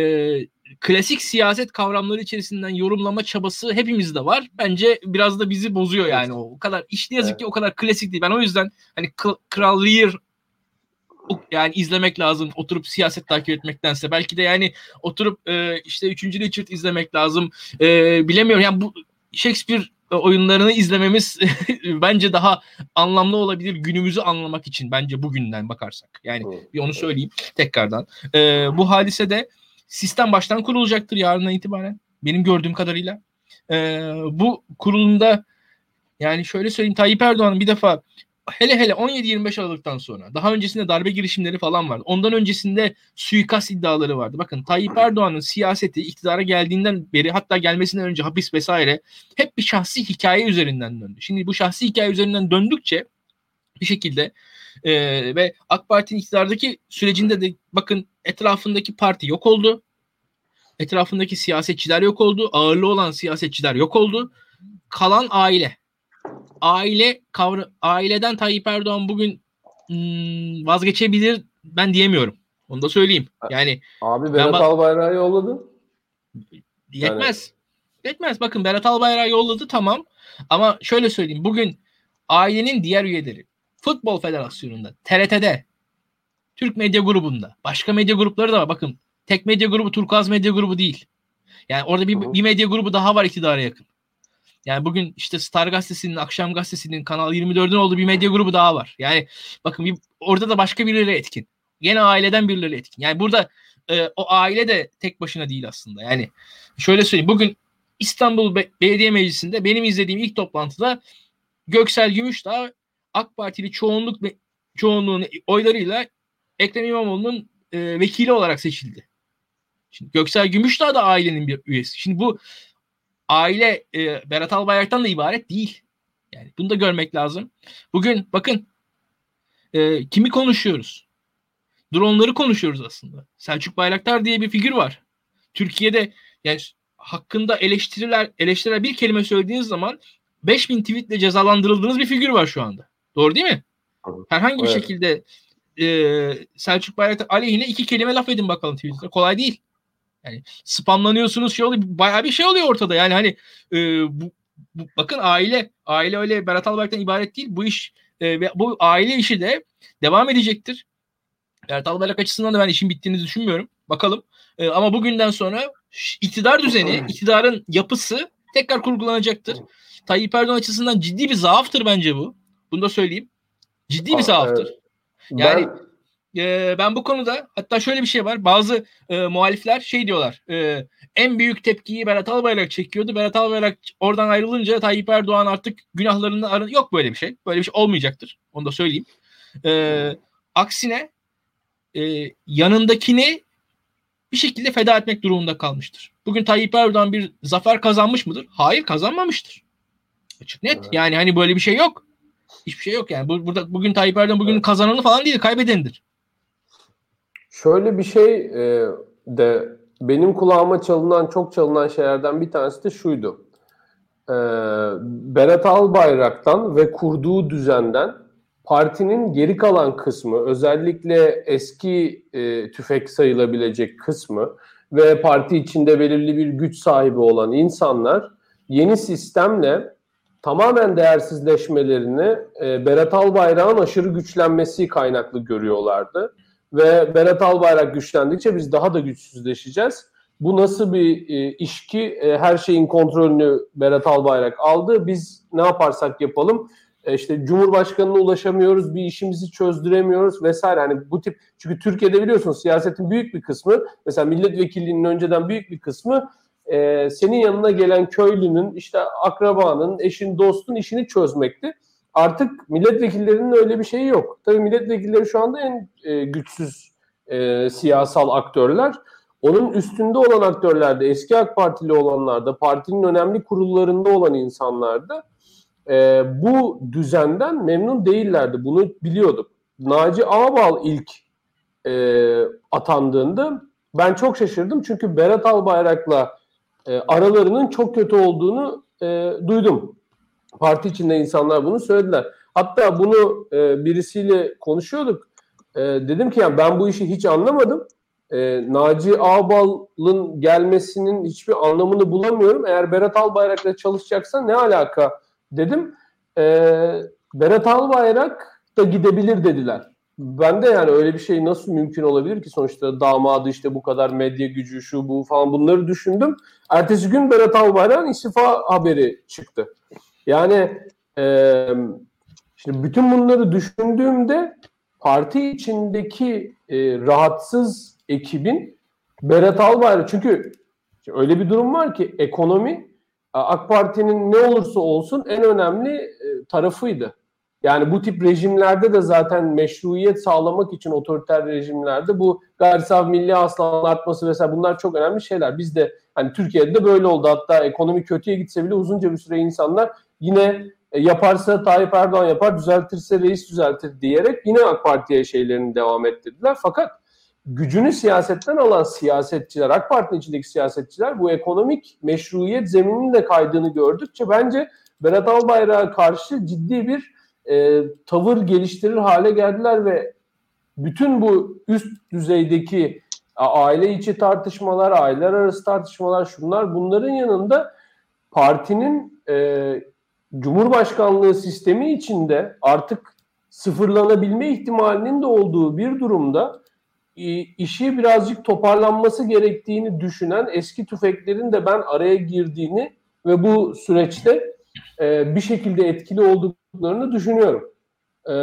klasik siyaset kavramları içerisinden yorumlama çabası hepimizde var. Bence biraz da bizi bozuyor yani o, o kadar iş ne yazık evet. ki o kadar klasik değil. Ben o yüzden hani Kral Lear yani izlemek lazım. Oturup siyaset takip etmektense belki de yani oturup e, işte 3. Richard izlemek lazım. E, bilemiyorum yani bu Shakespeare oyunlarını izlememiz bence daha anlamlı olabilir günümüzü anlamak için bence bugünden bakarsak. Yani bir onu söyleyeyim tekrardan. E, bu hadisede sistem baştan kurulacaktır yarından itibaren. Benim gördüğüm kadarıyla. E, bu kurulunda yani şöyle söyleyeyim Tayyip Erdoğan'ın bir defa hele hele 17-25 Aralık'tan sonra daha öncesinde darbe girişimleri falan vardı. Ondan öncesinde suikast iddiaları vardı. Bakın Tayyip Erdoğan'ın siyaseti iktidara geldiğinden beri hatta gelmesinden önce hapis vesaire hep bir şahsi hikaye üzerinden döndü. Şimdi bu şahsi hikaye üzerinden döndükçe bir şekilde e, ve AK Parti'nin iktidardaki sürecinde de bakın etrafındaki parti yok oldu. Etrafındaki siyasetçiler yok oldu. Ağırlığı olan siyasetçiler yok oldu. Kalan aile. Aile kavra aileden Tayyip Erdoğan bugün hmm, vazgeçebilir ben diyemiyorum. Onu da söyleyeyim. Yani Abi Berat Albayrak'ı yolladın. Yetmez. Yani... Yetmez. Bakın Berat Albayrak yolladı tamam. Ama şöyle söyleyeyim. Bugün ailenin diğer üyeleri Futbol Federasyonu'nda, TRT'de, Türk Medya Grubu'nda, başka medya grupları da var. Bakın tek medya grubu Turkuaz Medya Grubu değil. Yani orada bir, bir medya grubu daha var iktidara yakın. Yani bugün işte Star Gazetesi'nin, Akşam Gazetesi'nin, Kanal 24'ün olduğu bir medya grubu daha var. Yani bakın bir, orada da başka birileri etkin. Yine aileden birileri etkin. Yani burada e, o aile de tek başına değil aslında. Yani şöyle söyleyeyim. Bugün İstanbul Be- Belediye Meclisi'nde benim izlediğim ilk toplantıda Göksel Gümüşdağ AK Partili çoğunluk çoğunluğun oylarıyla Ekrem İmamoğlu'nun e, vekili olarak seçildi. Şimdi Göksel Gümüşdağ da ailenin bir üyesi. Şimdi bu aile e, Berat Albayrak'tan da ibaret değil. Yani bunu da görmek lazım. Bugün bakın e, kimi konuşuyoruz? Dronları konuşuyoruz aslında. Selçuk Bayraktar diye bir figür var. Türkiye'de yani hakkında eleştiriler eleştiriler bir kelime söylediğiniz zaman 5000 tweetle cezalandırıldığınız bir figür var şu anda. Doğru değil mi? Herhangi bir evet. şekilde e, Selçuk Bayraktar aleyhine iki kelime laf edin bakalım Twitter'da. Kolay değil. Yani spamlanıyorsunuz şey oluyor. Bayağı bir şey oluyor ortada. Yani hani e, bu, bu, bakın aile aile öyle Berat Albayrak'tan ibaret değil. Bu iş e, ve bu aile işi de devam edecektir. Berat Albayrak açısından da ben işin bittiğini düşünmüyorum. Bakalım. E, ama bugünden sonra iktidar düzeni, iktidarın yapısı tekrar kurgulanacaktır. Tayyip Erdoğan açısından ciddi bir zaaftır bence bu. Bunu da söyleyeyim. Ciddi bir zaaftır. Yani ben... E, ben bu konuda hatta şöyle bir şey var. Bazı e, muhalifler şey diyorlar. E, en büyük tepkiyi Berat Albayrak çekiyordu. Berat Albayrak oradan ayrılınca Tayyip Erdoğan artık günahlarından arın. Yok böyle bir şey. Böyle bir şey olmayacaktır. Onu da söyleyeyim. E, aksine e, yanındakini bir şekilde feda etmek durumunda kalmıştır. Bugün Tayyip Erdoğan bir zafer kazanmış mıdır? Hayır kazanmamıştır. Açık net. Evet. Yani hani böyle bir şey yok. Hiçbir şey yok yani. Bu, burada bugün Tayyip Erdoğan bugün evet. kazananı falan değil, kaybedenidir. Şöyle bir şey e, de benim kulağıma çalınan çok çalınan şeylerden bir tanesi de şuydu. E, Berat Albayrak'tan ve kurduğu düzenden partinin geri kalan kısmı özellikle eski e, tüfek sayılabilecek kısmı ve parti içinde belirli bir güç sahibi olan insanlar yeni sistemle tamamen değersizleşmelerini e, Berat Albayrak'ın aşırı güçlenmesi kaynaklı görüyorlardı. Ve Berat Albayrak güçlendikçe biz daha da güçsüzleşeceğiz. Bu nasıl bir e, iş ki e, her şeyin kontrolünü Berat Albayrak aldı. Biz ne yaparsak yapalım e, işte Cumhurbaşkanı'na ulaşamıyoruz, bir işimizi çözdüremiyoruz vesaire. Hani bu tip çünkü Türkiye'de biliyorsunuz siyasetin büyük bir kısmı mesela milletvekilliğinin önceden büyük bir kısmı e, senin yanına gelen köylünün, işte akrabanın, eşin, dostun işini çözmekti. Artık milletvekillerinin öyle bir şeyi yok. Tabii milletvekilleri şu anda en e, güçsüz e, siyasal aktörler. Onun üstünde olan aktörlerde, eski AK Partili olanlarda, partinin önemli kurullarında olan insanlarda e, bu düzenden memnun değillerdi. Bunu biliyorduk. Naci Ağbal ilk e, atandığında ben çok şaşırdım. Çünkü Berat Albayrak'la e, aralarının çok kötü olduğunu e, duydum. Parti içinde insanlar bunu söylediler. Hatta bunu e, birisiyle konuşuyorduk. E, dedim ki yani ben bu işi hiç anlamadım. E, Naci Ağbal'ın gelmesinin hiçbir anlamını bulamıyorum. Eğer Berat Albayrak'la çalışacaksa ne alaka dedim. E, Berat Albayrak da gidebilir dediler. Ben de yani öyle bir şey nasıl mümkün olabilir ki sonuçta damadı işte bu kadar medya gücü şu bu falan bunları düşündüm. Ertesi gün Berat Albayrak'ın istifa haberi çıktı. Yani e, şimdi bütün bunları düşündüğümde parti içindeki e, rahatsız ekibin Berat Albayrak çünkü öyle bir durum var ki ekonomi AK Parti'nin ne olursa olsun en önemli e, tarafıydı. Yani bu tip rejimlerde de zaten meşruiyet sağlamak için otoriter rejimlerde bu gayri safi milli hasılanın artması vesaire bunlar çok önemli şeyler. Biz de hani Türkiye'de de böyle oldu. Hatta ekonomi kötüye gitse bile uzunca bir süre insanlar yine e, yaparsa Tayyip Erdoğan yapar, düzeltirse reis düzeltir diyerek yine AK Parti'ye şeylerini devam ettirdiler. Fakat gücünü siyasetten alan siyasetçiler, AK Parti'nin içindeki siyasetçiler bu ekonomik meşruiyet zemininin de kaydığını gördükçe bence Berat Albayrak'a karşı ciddi bir e, tavır geliştirir hale geldiler ve bütün bu üst düzeydeki aile içi tartışmalar, aileler arası tartışmalar, şunlar bunların yanında partinin e, Cumhurbaşkanlığı sistemi içinde artık sıfırlanabilme ihtimalinin de olduğu bir durumda işi birazcık toparlanması gerektiğini düşünen eski tüfeklerin de ben araya girdiğini ve bu süreçte e, bir şekilde etkili olduklarını düşünüyorum. E,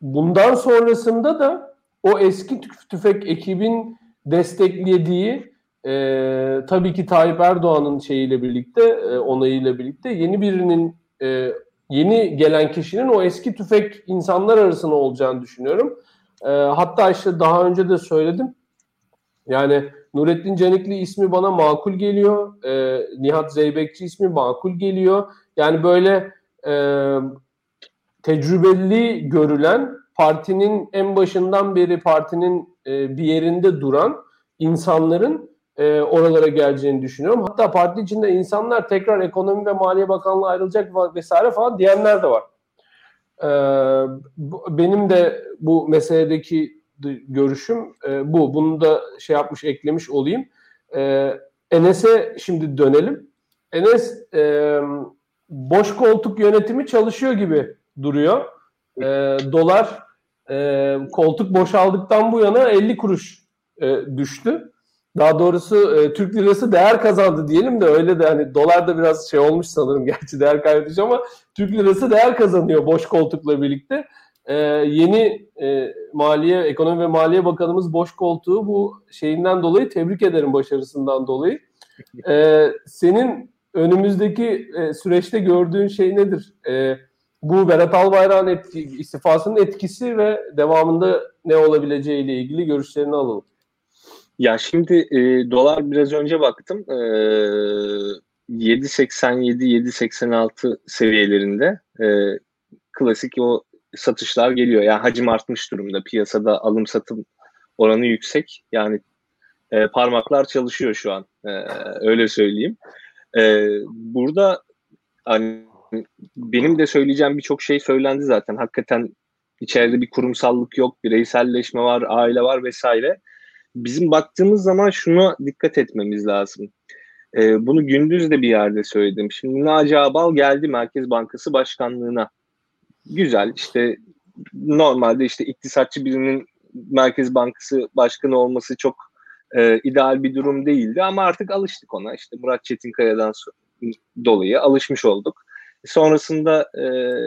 bundan sonrasında da o eski tüfek ekibin desteklediği e, tabii ki Tayyip Erdoğan'ın şeyiyle birlikte e, onayıyla birlikte yeni birinin e, yeni gelen kişinin o eski tüfek insanlar arasında olacağını düşünüyorum. E, hatta işte daha önce de söyledim. Yani Nurettin Canikli ismi bana makul geliyor. E, Nihat Zeybekçi ismi makul geliyor. Yani böyle e, tecrübeli görülen partinin en başından beri partinin e, bir yerinde duran insanların e, oralara geleceğini düşünüyorum. Hatta parti içinde insanlar tekrar ekonomi ve maliye bakanlığı ayrılacak vesaire falan diyenler de var. E, benim de bu meseledeki görüşüm e, bu. Bunu da şey yapmış eklemiş olayım. E, Enes'e şimdi dönelim. Enes e, boş koltuk yönetimi çalışıyor gibi duruyor. E, dolar e, koltuk boşaldıktan bu yana 50 kuruş e, düştü. Daha doğrusu e, Türk lirası değer kazandı diyelim de öyle de hani dolar da biraz şey olmuş sanırım gerçi değer kaybetmiş ama Türk lirası değer kazanıyor boş koltukla birlikte. E, yeni e, Maliye Ekonomi ve Maliye Bakanımız boş koltuğu bu şeyinden dolayı tebrik ederim başarısından dolayı. E, senin önümüzdeki e, süreçte gördüğün şey nedir? E, bu Berat Albayrak'ın etki, istifasının etkisi ve devamında ne olabileceği ile ilgili görüşlerini alalım. Ya şimdi e, dolar biraz önce baktım. E, 7.87-7.86 seviyelerinde e, klasik o satışlar geliyor. Yani hacim artmış durumda. Piyasada alım satım oranı yüksek. Yani e, parmaklar çalışıyor şu an. E, öyle söyleyeyim. E, burada hani benim de söyleyeceğim birçok şey söylendi zaten. Hakikaten içeride bir kurumsallık yok, bireyselleşme var, aile var vesaire bizim baktığımız zaman şuna dikkat etmemiz lazım. E, bunu gündüz de bir yerde söyledim. Şimdi Naci Abal geldi Merkez Bankası Başkanlığı'na. Güzel işte normalde işte iktisatçı birinin Merkez Bankası Başkanı olması çok e, ideal bir durum değildi ama artık alıştık ona. İşte Murat Çetinkaya'dan dolayı alışmış olduk. Sonrasında e,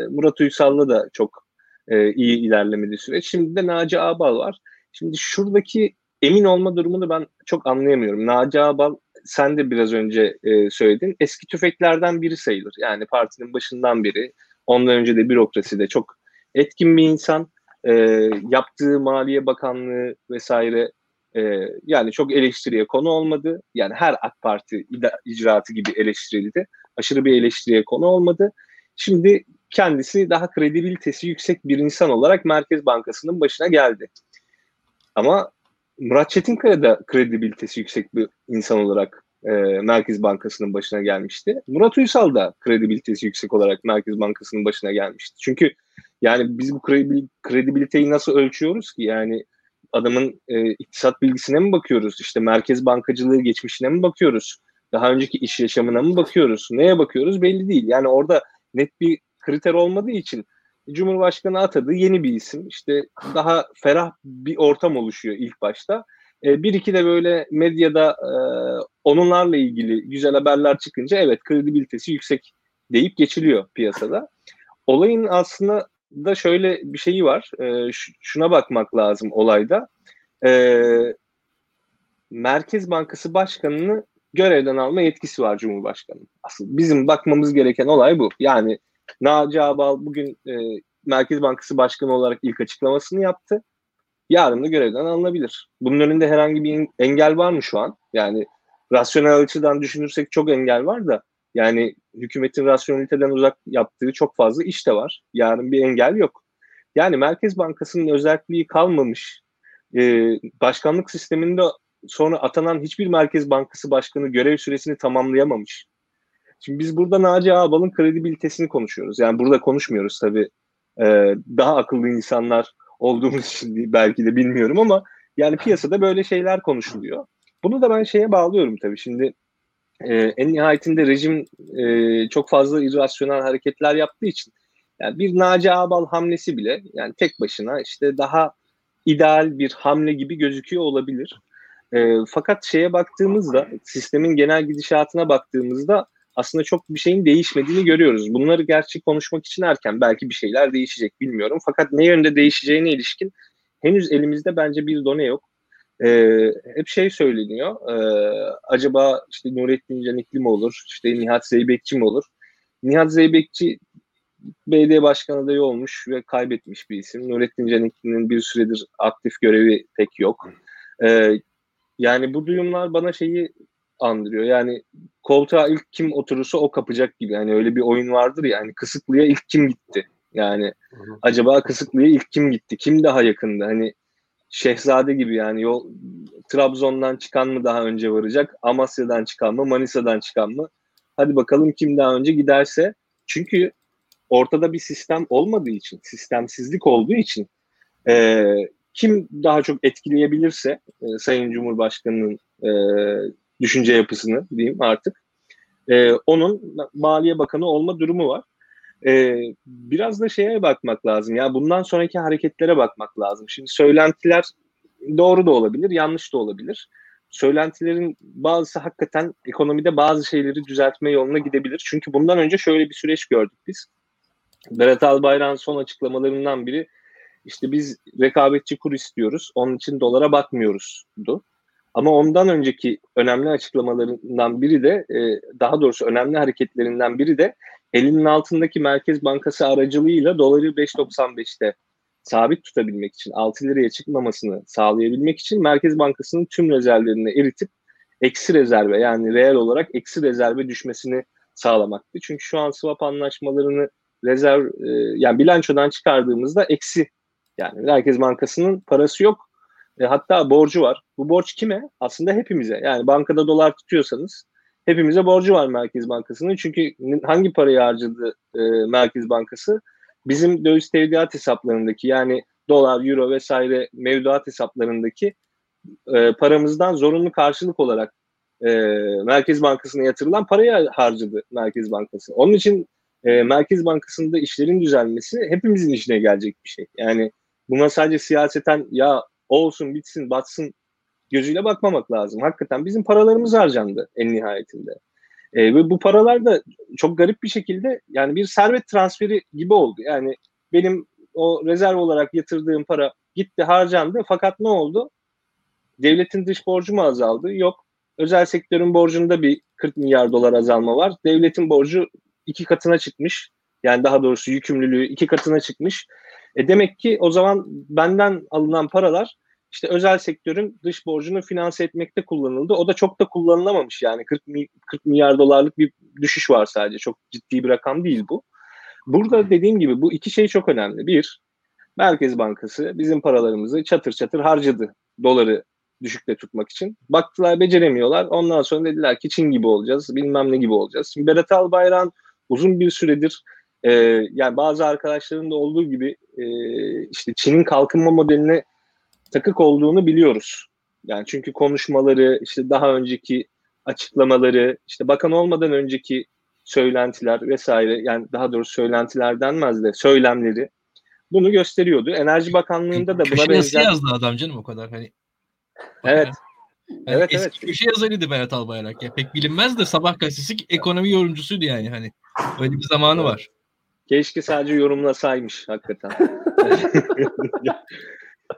Murat Uysal'la da çok e, iyi ilerlemedi süreç. Şimdi de Naci Abal var. Şimdi şuradaki emin olma durumunu ben çok anlayamıyorum. Naci Abal sen de biraz önce e, söyledin. Eski tüfeklerden biri sayılır. Yani partinin başından biri. Ondan önce de bürokraside çok etkin bir insan. E, yaptığı Maliye Bakanlığı vesaire e, yani çok eleştiriye konu olmadı. Yani her AK Parti icraatı gibi eleştirildi. Aşırı bir eleştiriye konu olmadı. Şimdi kendisi daha kredibilitesi yüksek bir insan olarak Merkez Bankası'nın başına geldi. Ama Murat Çetinkaya da kredibilitesi yüksek bir insan olarak e, Merkez Bankası'nın başına gelmişti. Murat Uysal da kredibilitesi yüksek olarak Merkez Bankası'nın başına gelmişti. Çünkü yani biz bu kredibiliteyi nasıl ölçüyoruz ki? Yani adamın e, iktisat bilgisine mi bakıyoruz? İşte merkez bankacılığı geçmişine mi bakıyoruz? Daha önceki iş yaşamına mı bakıyoruz? Neye bakıyoruz belli değil. Yani orada net bir kriter olmadığı için Cumhurbaşkanı atadı yeni bir isim. İşte daha ferah bir ortam oluşuyor ilk başta. E, bir iki de böyle medyada e, onunlarla ilgili güzel haberler çıkınca evet kredibilitesi yüksek deyip geçiliyor piyasada. Olayın aslında da şöyle bir şeyi var. E, şuna bakmak lazım olayda. E, Merkez Bankası Başkanı'nı görevden alma yetkisi var Cumhurbaşkanı. Asıl bizim bakmamız gereken olay bu. Yani Naci Abal bugün e, Merkez Bankası Başkanı olarak ilk açıklamasını yaptı. Yarın da görevden alınabilir. Bunun önünde herhangi bir engel var mı şu an? Yani rasyonel açıdan düşünürsek çok engel var da yani hükümetin rasyoneliteden uzak yaptığı çok fazla iş de var. Yarın bir engel yok. Yani Merkez Bankası'nın özelliği kalmamış. Ee, başkanlık sisteminde sonra atanan hiçbir Merkez Bankası başkanı görev süresini tamamlayamamış. Şimdi biz burada Naci Ağbal'ın kredibilitesini konuşuyoruz. Yani burada konuşmuyoruz tabii. Ee, daha akıllı insanlar olduğumuz için belki de bilmiyorum ama yani piyasada böyle şeyler konuşuluyor. Bunu da ben şeye bağlıyorum tabii. Şimdi e, en nihayetinde rejim e, çok fazla irrasyonel hareketler yaptığı için yani bir Naci Ağbal hamlesi bile yani tek başına işte daha ideal bir hamle gibi gözüküyor olabilir. E, fakat şeye baktığımızda sistemin genel gidişatına baktığımızda aslında çok bir şeyin değişmediğini görüyoruz. Bunları gerçek konuşmak için erken belki bir şeyler değişecek bilmiyorum. Fakat ne yönde değişeceğine ilişkin henüz elimizde bence bir done yok. Ee, hep şey söyleniyor. E, acaba işte Nurettin Canikli mi olur? İşte Nihat Zeybekçi mi olur? Nihat Zeybekçi belediye başkan adayı olmuş ve kaybetmiş bir isim. Nurettin Canikli'nin bir süredir aktif görevi pek yok. Ee, yani bu duyumlar bana şeyi andırıyor. Yani koltuğa ilk kim oturursa o kapacak gibi. Yani öyle bir oyun vardır ya. Yani Kısıklı'ya ilk kim gitti? Yani acaba Kısıklı'ya ilk kim gitti? Kim daha yakındı? Hani Şehzade gibi yani yol Trabzon'dan çıkan mı daha önce varacak? Amasya'dan çıkan mı? Manisa'dan çıkan mı? Hadi bakalım kim daha önce giderse. Çünkü ortada bir sistem olmadığı için, sistemsizlik olduğu için e, kim daha çok etkileyebilirse e, Sayın Cumhurbaşkanı'nın e, düşünce yapısını diyeyim artık e, onun Maliye Bakanı olma durumu var. E, biraz da şeye bakmak lazım ya bundan sonraki hareketlere bakmak lazım. Şimdi söylentiler doğru da olabilir, yanlış da olabilir. Söylentilerin bazısı hakikaten ekonomide bazı şeyleri düzeltme yoluna gidebilir. Çünkü bundan önce şöyle bir süreç gördük biz. Berat Albayrak'ın son açıklamalarından biri işte biz rekabetçi kur istiyoruz. Onun için dolara bakmıyoruzdu. Ama ondan önceki önemli açıklamalarından biri de e, daha doğrusu önemli hareketlerinden biri de elinin altındaki Merkez Bankası aracılığıyla doları 5.95'te sabit tutabilmek için 6 liraya çıkmamasını sağlayabilmek için Merkez Bankası'nın tüm rezervlerini eritip eksi rezerve yani reel olarak eksi rezerve düşmesini sağlamaktı. Çünkü şu an swap anlaşmalarını rezerv e, yani bilançodan çıkardığımızda eksi yani Merkez Bankası'nın parası yok. E, hatta borcu var. Bu borç kime? Aslında hepimize. Yani bankada dolar tutuyorsanız hepimize borcu var Merkez Bankası'nın. Çünkü hangi parayı harcadı e, Merkez Bankası? Bizim döviz tevdiat hesaplarındaki yani dolar, euro vesaire mevduat hesaplarındaki e, paramızdan zorunlu karşılık olarak e, Merkez Bankası'na yatırılan parayı harcadı Merkez Bankası. Onun için e, Merkez Bankası'nda işlerin düzelmesi hepimizin işine gelecek bir şey. Yani buna sadece siyaseten ya olsun bitsin batsın gözüyle bakmamak lazım. Hakikaten bizim paralarımız harcandı en nihayetinde. E, ve bu paralar da çok garip bir şekilde yani bir servet transferi gibi oldu. Yani benim o rezerv olarak yatırdığım para gitti harcandı fakat ne oldu? Devletin dış borcu mu azaldı? Yok. Özel sektörün borcunda bir 40 milyar dolar azalma var. Devletin borcu iki katına çıkmış. Yani daha doğrusu yükümlülüğü iki katına çıkmış. E demek ki o zaman benden alınan paralar işte özel sektörün dış borcunu finanse etmekte kullanıldı. O da çok da kullanılamamış yani 40, 40 milyar dolarlık bir düşüş var sadece. Çok ciddi bir rakam değil bu. Burada dediğim gibi bu iki şey çok önemli. Bir, Merkez Bankası bizim paralarımızı çatır çatır harcadı doları düşükte tutmak için. Baktılar beceremiyorlar. Ondan sonra dediler ki Çin gibi olacağız, bilmem ne gibi olacağız. Şimdi Berat Albayrak'ın uzun bir süredir e, yani bazı arkadaşların da olduğu gibi e, işte Çin'in kalkınma modeline takık olduğunu biliyoruz. Yani çünkü konuşmaları, işte daha önceki açıklamaları, işte bakan olmadan önceki söylentiler vesaire yani daha doğrusu söylentiler denmez de söylemleri bunu gösteriyordu. Enerji Bakanlığı'nda da buna benzer... yazdı adam canım o kadar hani. Evet. Yani evet, eski evet. köşe yazarıydı Berat Albayrak ya. Pek bilinmez de sabah gazetesi ekonomi yorumcusuydu yani hani. Öyle bir zamanı var. Keşke sadece yorumlasaymış hakikaten.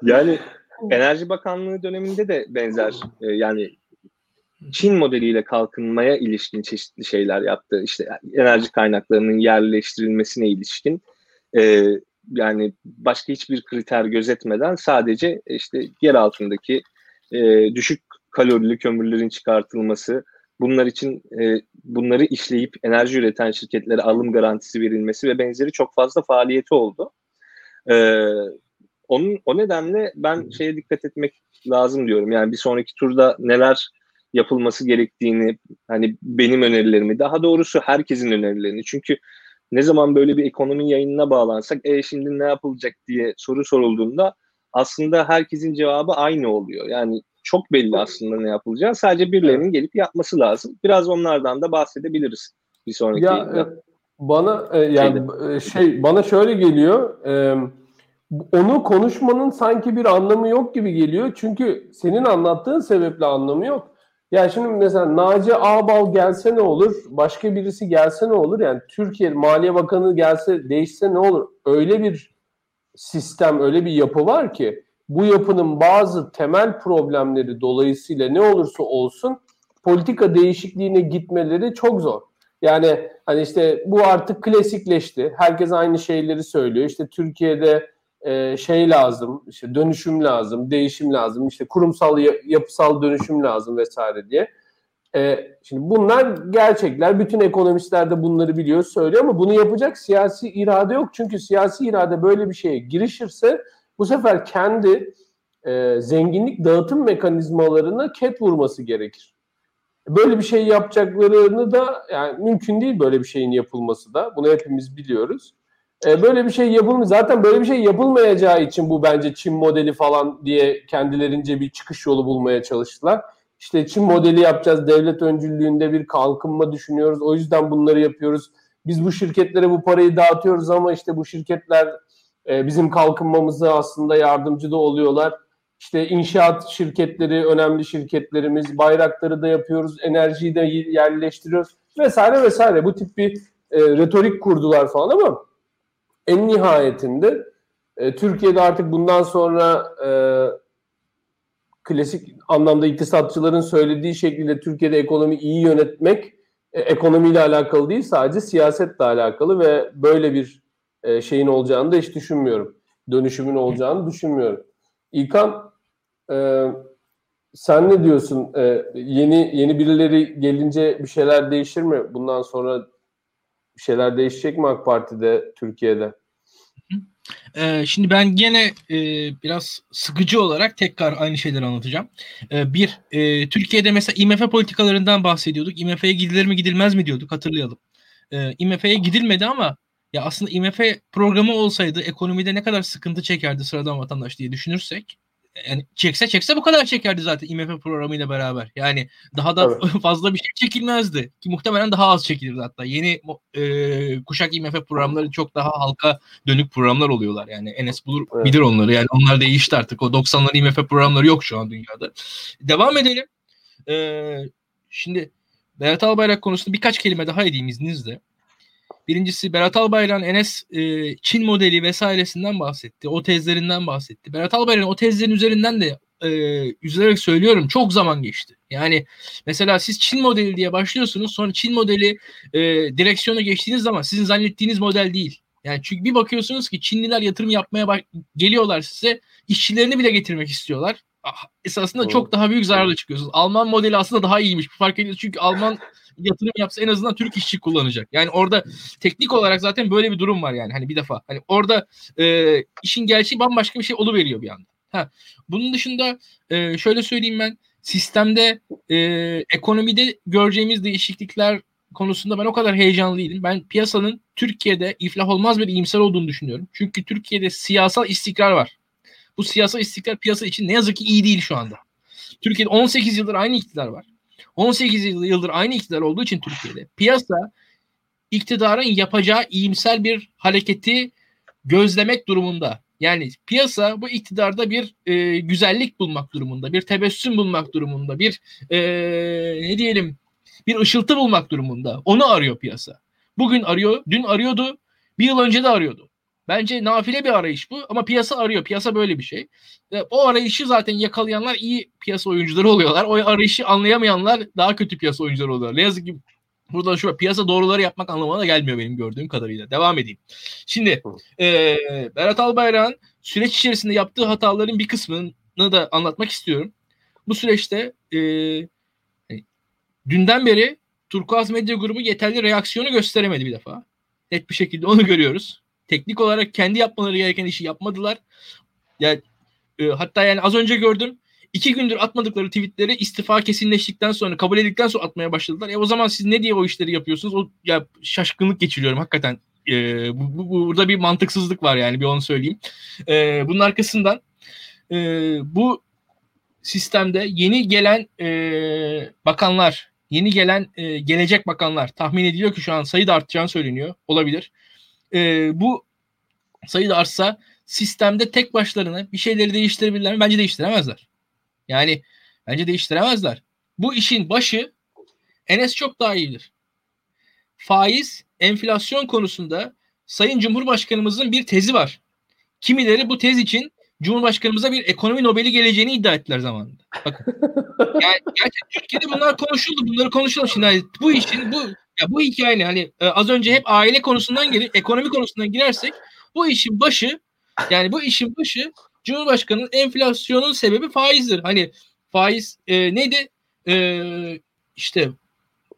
yani Enerji Bakanlığı döneminde de benzer e, yani Çin modeliyle kalkınmaya ilişkin çeşitli şeyler yaptı. İşte enerji kaynaklarının yerleştirilmesine ilişkin e, yani başka hiçbir kriter gözetmeden sadece işte yer altındaki e, düşük kalorili kömürlerin çıkartılması, bunlar için e, bunları işleyip enerji üreten şirketlere alım garantisi verilmesi ve benzeri çok fazla faaliyeti oldu. E, onun o nedenle ben şeye dikkat etmek lazım diyorum. Yani bir sonraki turda neler yapılması gerektiğini hani benim önerilerimi daha doğrusu herkesin önerilerini çünkü ne zaman böyle bir ekonomi yayınına bağlansak e şimdi ne yapılacak diye soru sorulduğunda aslında herkesin cevabı aynı oluyor. Yani çok belli aslında ne yapılacağı. Sadece birilerinin gelip yapması lazım. Biraz onlardan da bahsedebiliriz bir sonraki ya. E, bana e, yani e, şey bana şöyle geliyor. E, onu konuşmanın sanki bir anlamı yok gibi geliyor. Çünkü senin anlattığın sebeple anlamı yok. Yani şimdi mesela Naci Ağbal gelse ne olur? Başka birisi gelse ne olur? Yani Türkiye Maliye Bakanı gelse değişse ne olur? Öyle bir sistem, öyle bir yapı var ki bu yapının bazı temel problemleri dolayısıyla ne olursa olsun politika değişikliğine gitmeleri çok zor. Yani hani işte bu artık klasikleşti. Herkes aynı şeyleri söylüyor. İşte Türkiye'de e, şey lazım, işte dönüşüm lazım, değişim lazım, işte kurumsal yapısal dönüşüm lazım vesaire diye. E, şimdi bunlar gerçekler. Bütün ekonomistler de bunları biliyor, söylüyor ama bunu yapacak siyasi irade yok. Çünkü siyasi irade böyle bir şeye girişirse bu sefer kendi e, zenginlik dağıtım mekanizmalarına ket vurması gerekir. Böyle bir şey yapacaklarını da yani mümkün değil böyle bir şeyin yapılması da. Bunu hepimiz biliyoruz. E, böyle bir şey yapılmıyor. Zaten böyle bir şey yapılmayacağı için bu bence Çin modeli falan diye kendilerince bir çıkış yolu bulmaya çalıştılar. İşte Çin modeli yapacağız. Devlet öncülüğünde bir kalkınma düşünüyoruz. O yüzden bunları yapıyoruz. Biz bu şirketlere bu parayı dağıtıyoruz ama işte bu şirketler e, bizim kalkınmamıza aslında yardımcı da oluyorlar. İşte inşaat şirketleri, önemli şirketlerimiz, bayrakları da yapıyoruz, enerjiyi de yerleştiriyoruz vesaire vesaire. Bu tip bir e, retorik kurdular falan ama en nihayetinde e, Türkiye'de artık bundan sonra e, klasik anlamda iktisatçıların söylediği şekilde Türkiye'de ekonomi iyi yönetmek e, ekonomiyle alakalı değil sadece siyasetle alakalı ve böyle bir e, şeyin olacağını da hiç düşünmüyorum. Dönüşümün olacağını düşünmüyorum. İlkan e, sen ne diyorsun? E, yeni yeni birileri gelince bir şeyler değişir mi? Bundan sonra bir şeyler değişecek mi AK Parti'de Türkiye'de? Ee, şimdi ben gene e, biraz sıkıcı olarak tekrar aynı şeyleri anlatacağım. Ee, bir, e, Türkiye'de mesela IMF politikalarından bahsediyorduk. IMF'ye gidilir mi gidilmez mi diyorduk hatırlayalım. Ee, IMF'ye gidilmedi ama ya aslında IMF programı olsaydı ekonomide ne kadar sıkıntı çekerdi sıradan vatandaş diye düşünürsek yani çekse çekse bu kadar çekerdi zaten IMF programıyla beraber. Yani daha da evet. fazla bir şey çekilmezdi. Ki muhtemelen daha az çekilirdi hatta. Yeni e, kuşak IMF programları çok daha halka dönük programlar oluyorlar. Yani Enes bulur evet. bilir onları. Yani onlar değişti artık. O 90'lar IMF programları yok şu an dünyada. Devam edelim. Ee, şimdi Berat Albayrak konusunda birkaç kelime daha edeyim izninizle. Birincisi Berat Albayrak'ın Enes e, Çin modeli vesairesinden bahsetti. O tezlerinden bahsetti. Berat Albayrak'ın o tezlerin üzerinden de e, üzülerek söylüyorum çok zaman geçti. Yani mesela siz Çin modeli diye başlıyorsunuz sonra Çin modeli e, direksiyona geçtiğiniz zaman sizin zannettiğiniz model değil. Yani çünkü bir bakıyorsunuz ki Çinliler yatırım yapmaya bak- geliyorlar size işçilerini bile getirmek istiyorlar. Ah, esasında Doğru. çok daha büyük zararla çıkıyorsunuz. Alman modeli aslında daha iyiymiş. Fark ediyorsunuz çünkü Alman yatırım yapsa en azından Türk işçi kullanacak. Yani orada teknik olarak zaten böyle bir durum var yani hani bir defa. Hani orada e, işin gerçeği bambaşka bir şey veriyor bir anda. Ha, bunun dışında e, şöyle söyleyeyim ben sistemde e, ekonomide göreceğimiz değişiklikler konusunda ben o kadar heyecanlı değilim. Ben piyasanın Türkiye'de iflah olmaz bir iyimser olduğunu düşünüyorum. Çünkü Türkiye'de siyasal istikrar var. Bu siyasal istikrar piyasa için ne yazık ki iyi değil şu anda. Türkiye'de 18 yıldır aynı iktidar var. 18 yıldır aynı iktidar olduğu için Türkiye'de piyasa iktidarın yapacağı iyimser bir hareketi gözlemek durumunda. Yani piyasa bu iktidarda bir e, güzellik bulmak durumunda, bir tebessüm bulmak durumunda, bir e, ne diyelim bir ışıltı bulmak durumunda. Onu arıyor piyasa. Bugün arıyor, dün arıyordu, bir yıl önce de arıyordu. Bence nafile bir arayış bu ama piyasa arıyor. Piyasa böyle bir şey. O arayışı zaten yakalayanlar iyi piyasa oyuncuları oluyorlar. O arayışı anlayamayanlar daha kötü piyasa oyuncuları oluyorlar. Ne yazık ki burada şu piyasa doğruları yapmak anlamına gelmiyor benim gördüğüm kadarıyla. Devam edeyim. Şimdi e, Berat Albayrak'ın süreç içerisinde yaptığı hataların bir kısmını da anlatmak istiyorum. Bu süreçte e, dünden beri Turkuaz Medya Grubu yeterli reaksiyonu gösteremedi bir defa. Net bir şekilde onu görüyoruz teknik olarak kendi yapmaları gereken işi yapmadılar. Yani e, hatta yani az önce gördüm iki gündür atmadıkları tweetleri istifa kesinleştikten sonra kabul edildikten sonra atmaya başladılar. E o zaman siz ne diye o işleri yapıyorsunuz? O ya şaşkınlık geçiriyorum hakikaten. E, bu, bu, burada bir mantıksızlık var yani bir onu söyleyeyim. E, bunun arkasından e, bu sistemde yeni gelen e, bakanlar, yeni gelen e, gelecek bakanlar tahmin ediliyor ki şu an sayı da artacağını söyleniyor. Olabilir. E, bu sayı da artsa sistemde tek başlarına bir şeyleri değiştirebilirler mi? Bence değiştiremezler. Yani bence değiştiremezler. Bu işin başı Enes çok daha iyidir. Faiz, enflasyon konusunda Sayın Cumhurbaşkanımızın bir tezi var. Kimileri bu tez için Cumhurbaşkanımıza bir ekonomi Nobel'i geleceğini iddia ettiler zamanında. Bakın. Yani gerçekten Türkiye'de bunlar konuşuldu. Bunları konuşalım şimdi. Yani bu işin bu ya bu hikayenin hani e, az önce hep aile konusundan girip ekonomi konusundan girersek bu işin başı yani bu işin başı Cumhurbaşkanı'nın enflasyonun sebebi faizdir. Hani faiz e, neydi? E, işte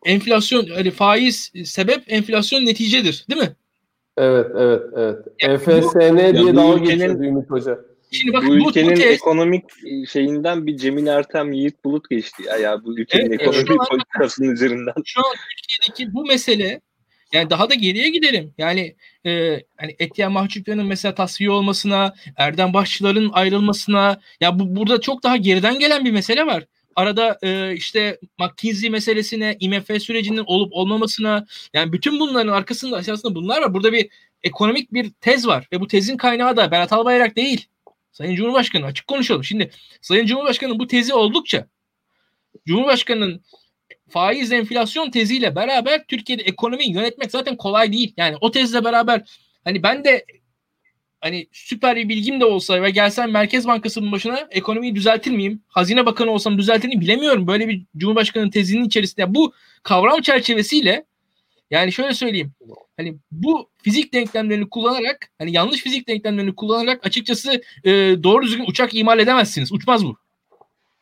enflasyon hani faiz sebep enflasyon neticedir değil mi? Evet evet evet. Yani EFSN diye dalga geçiyordu Ümit Hoca. Şimdi bak, bu, bu ülkenin bu tez, ekonomik şeyinden bir Cemil Ertem Yiğit Bulut geçti ya, ya bu ülkenin evet, ekonomi politikasının üzerinden. Şu an Türkiye'deki bu mesele yani daha da geriye gidelim. Yani e, hani Etiyen Mahçupyan'ın mesela tasfiye olmasına, Erdem Başçılar'ın ayrılmasına ya bu burada çok daha geriden gelen bir mesele var. Arada e, işte McKinsey meselesine, IMF sürecinin olup olmamasına yani bütün bunların arkasında esasında bunlar var. Burada bir ekonomik bir tez var ve bu tezin kaynağı da Berat Albayrak değil. Sayın Cumhurbaşkanı açık konuşalım. Şimdi Sayın Cumhurbaşkanı bu tezi oldukça Cumhurbaşkanı'nın faiz enflasyon teziyle beraber Türkiye'de ekonomiyi yönetmek zaten kolay değil. Yani o tezle beraber hani ben de hani süper bir bilgim de olsa ve gelsem Merkez Bankası'nın başına ekonomiyi düzeltir miyim? Hazine Bakanı olsam düzeltir miyim bilemiyorum. Böyle bir Cumhurbaşkanı tezinin içerisinde bu kavram çerçevesiyle yani şöyle söyleyeyim. Hani bu fizik denklemlerini kullanarak hani yanlış fizik denklemlerini kullanarak açıkçası e, doğru düzgün uçak imal edemezsiniz. Uçmaz bu.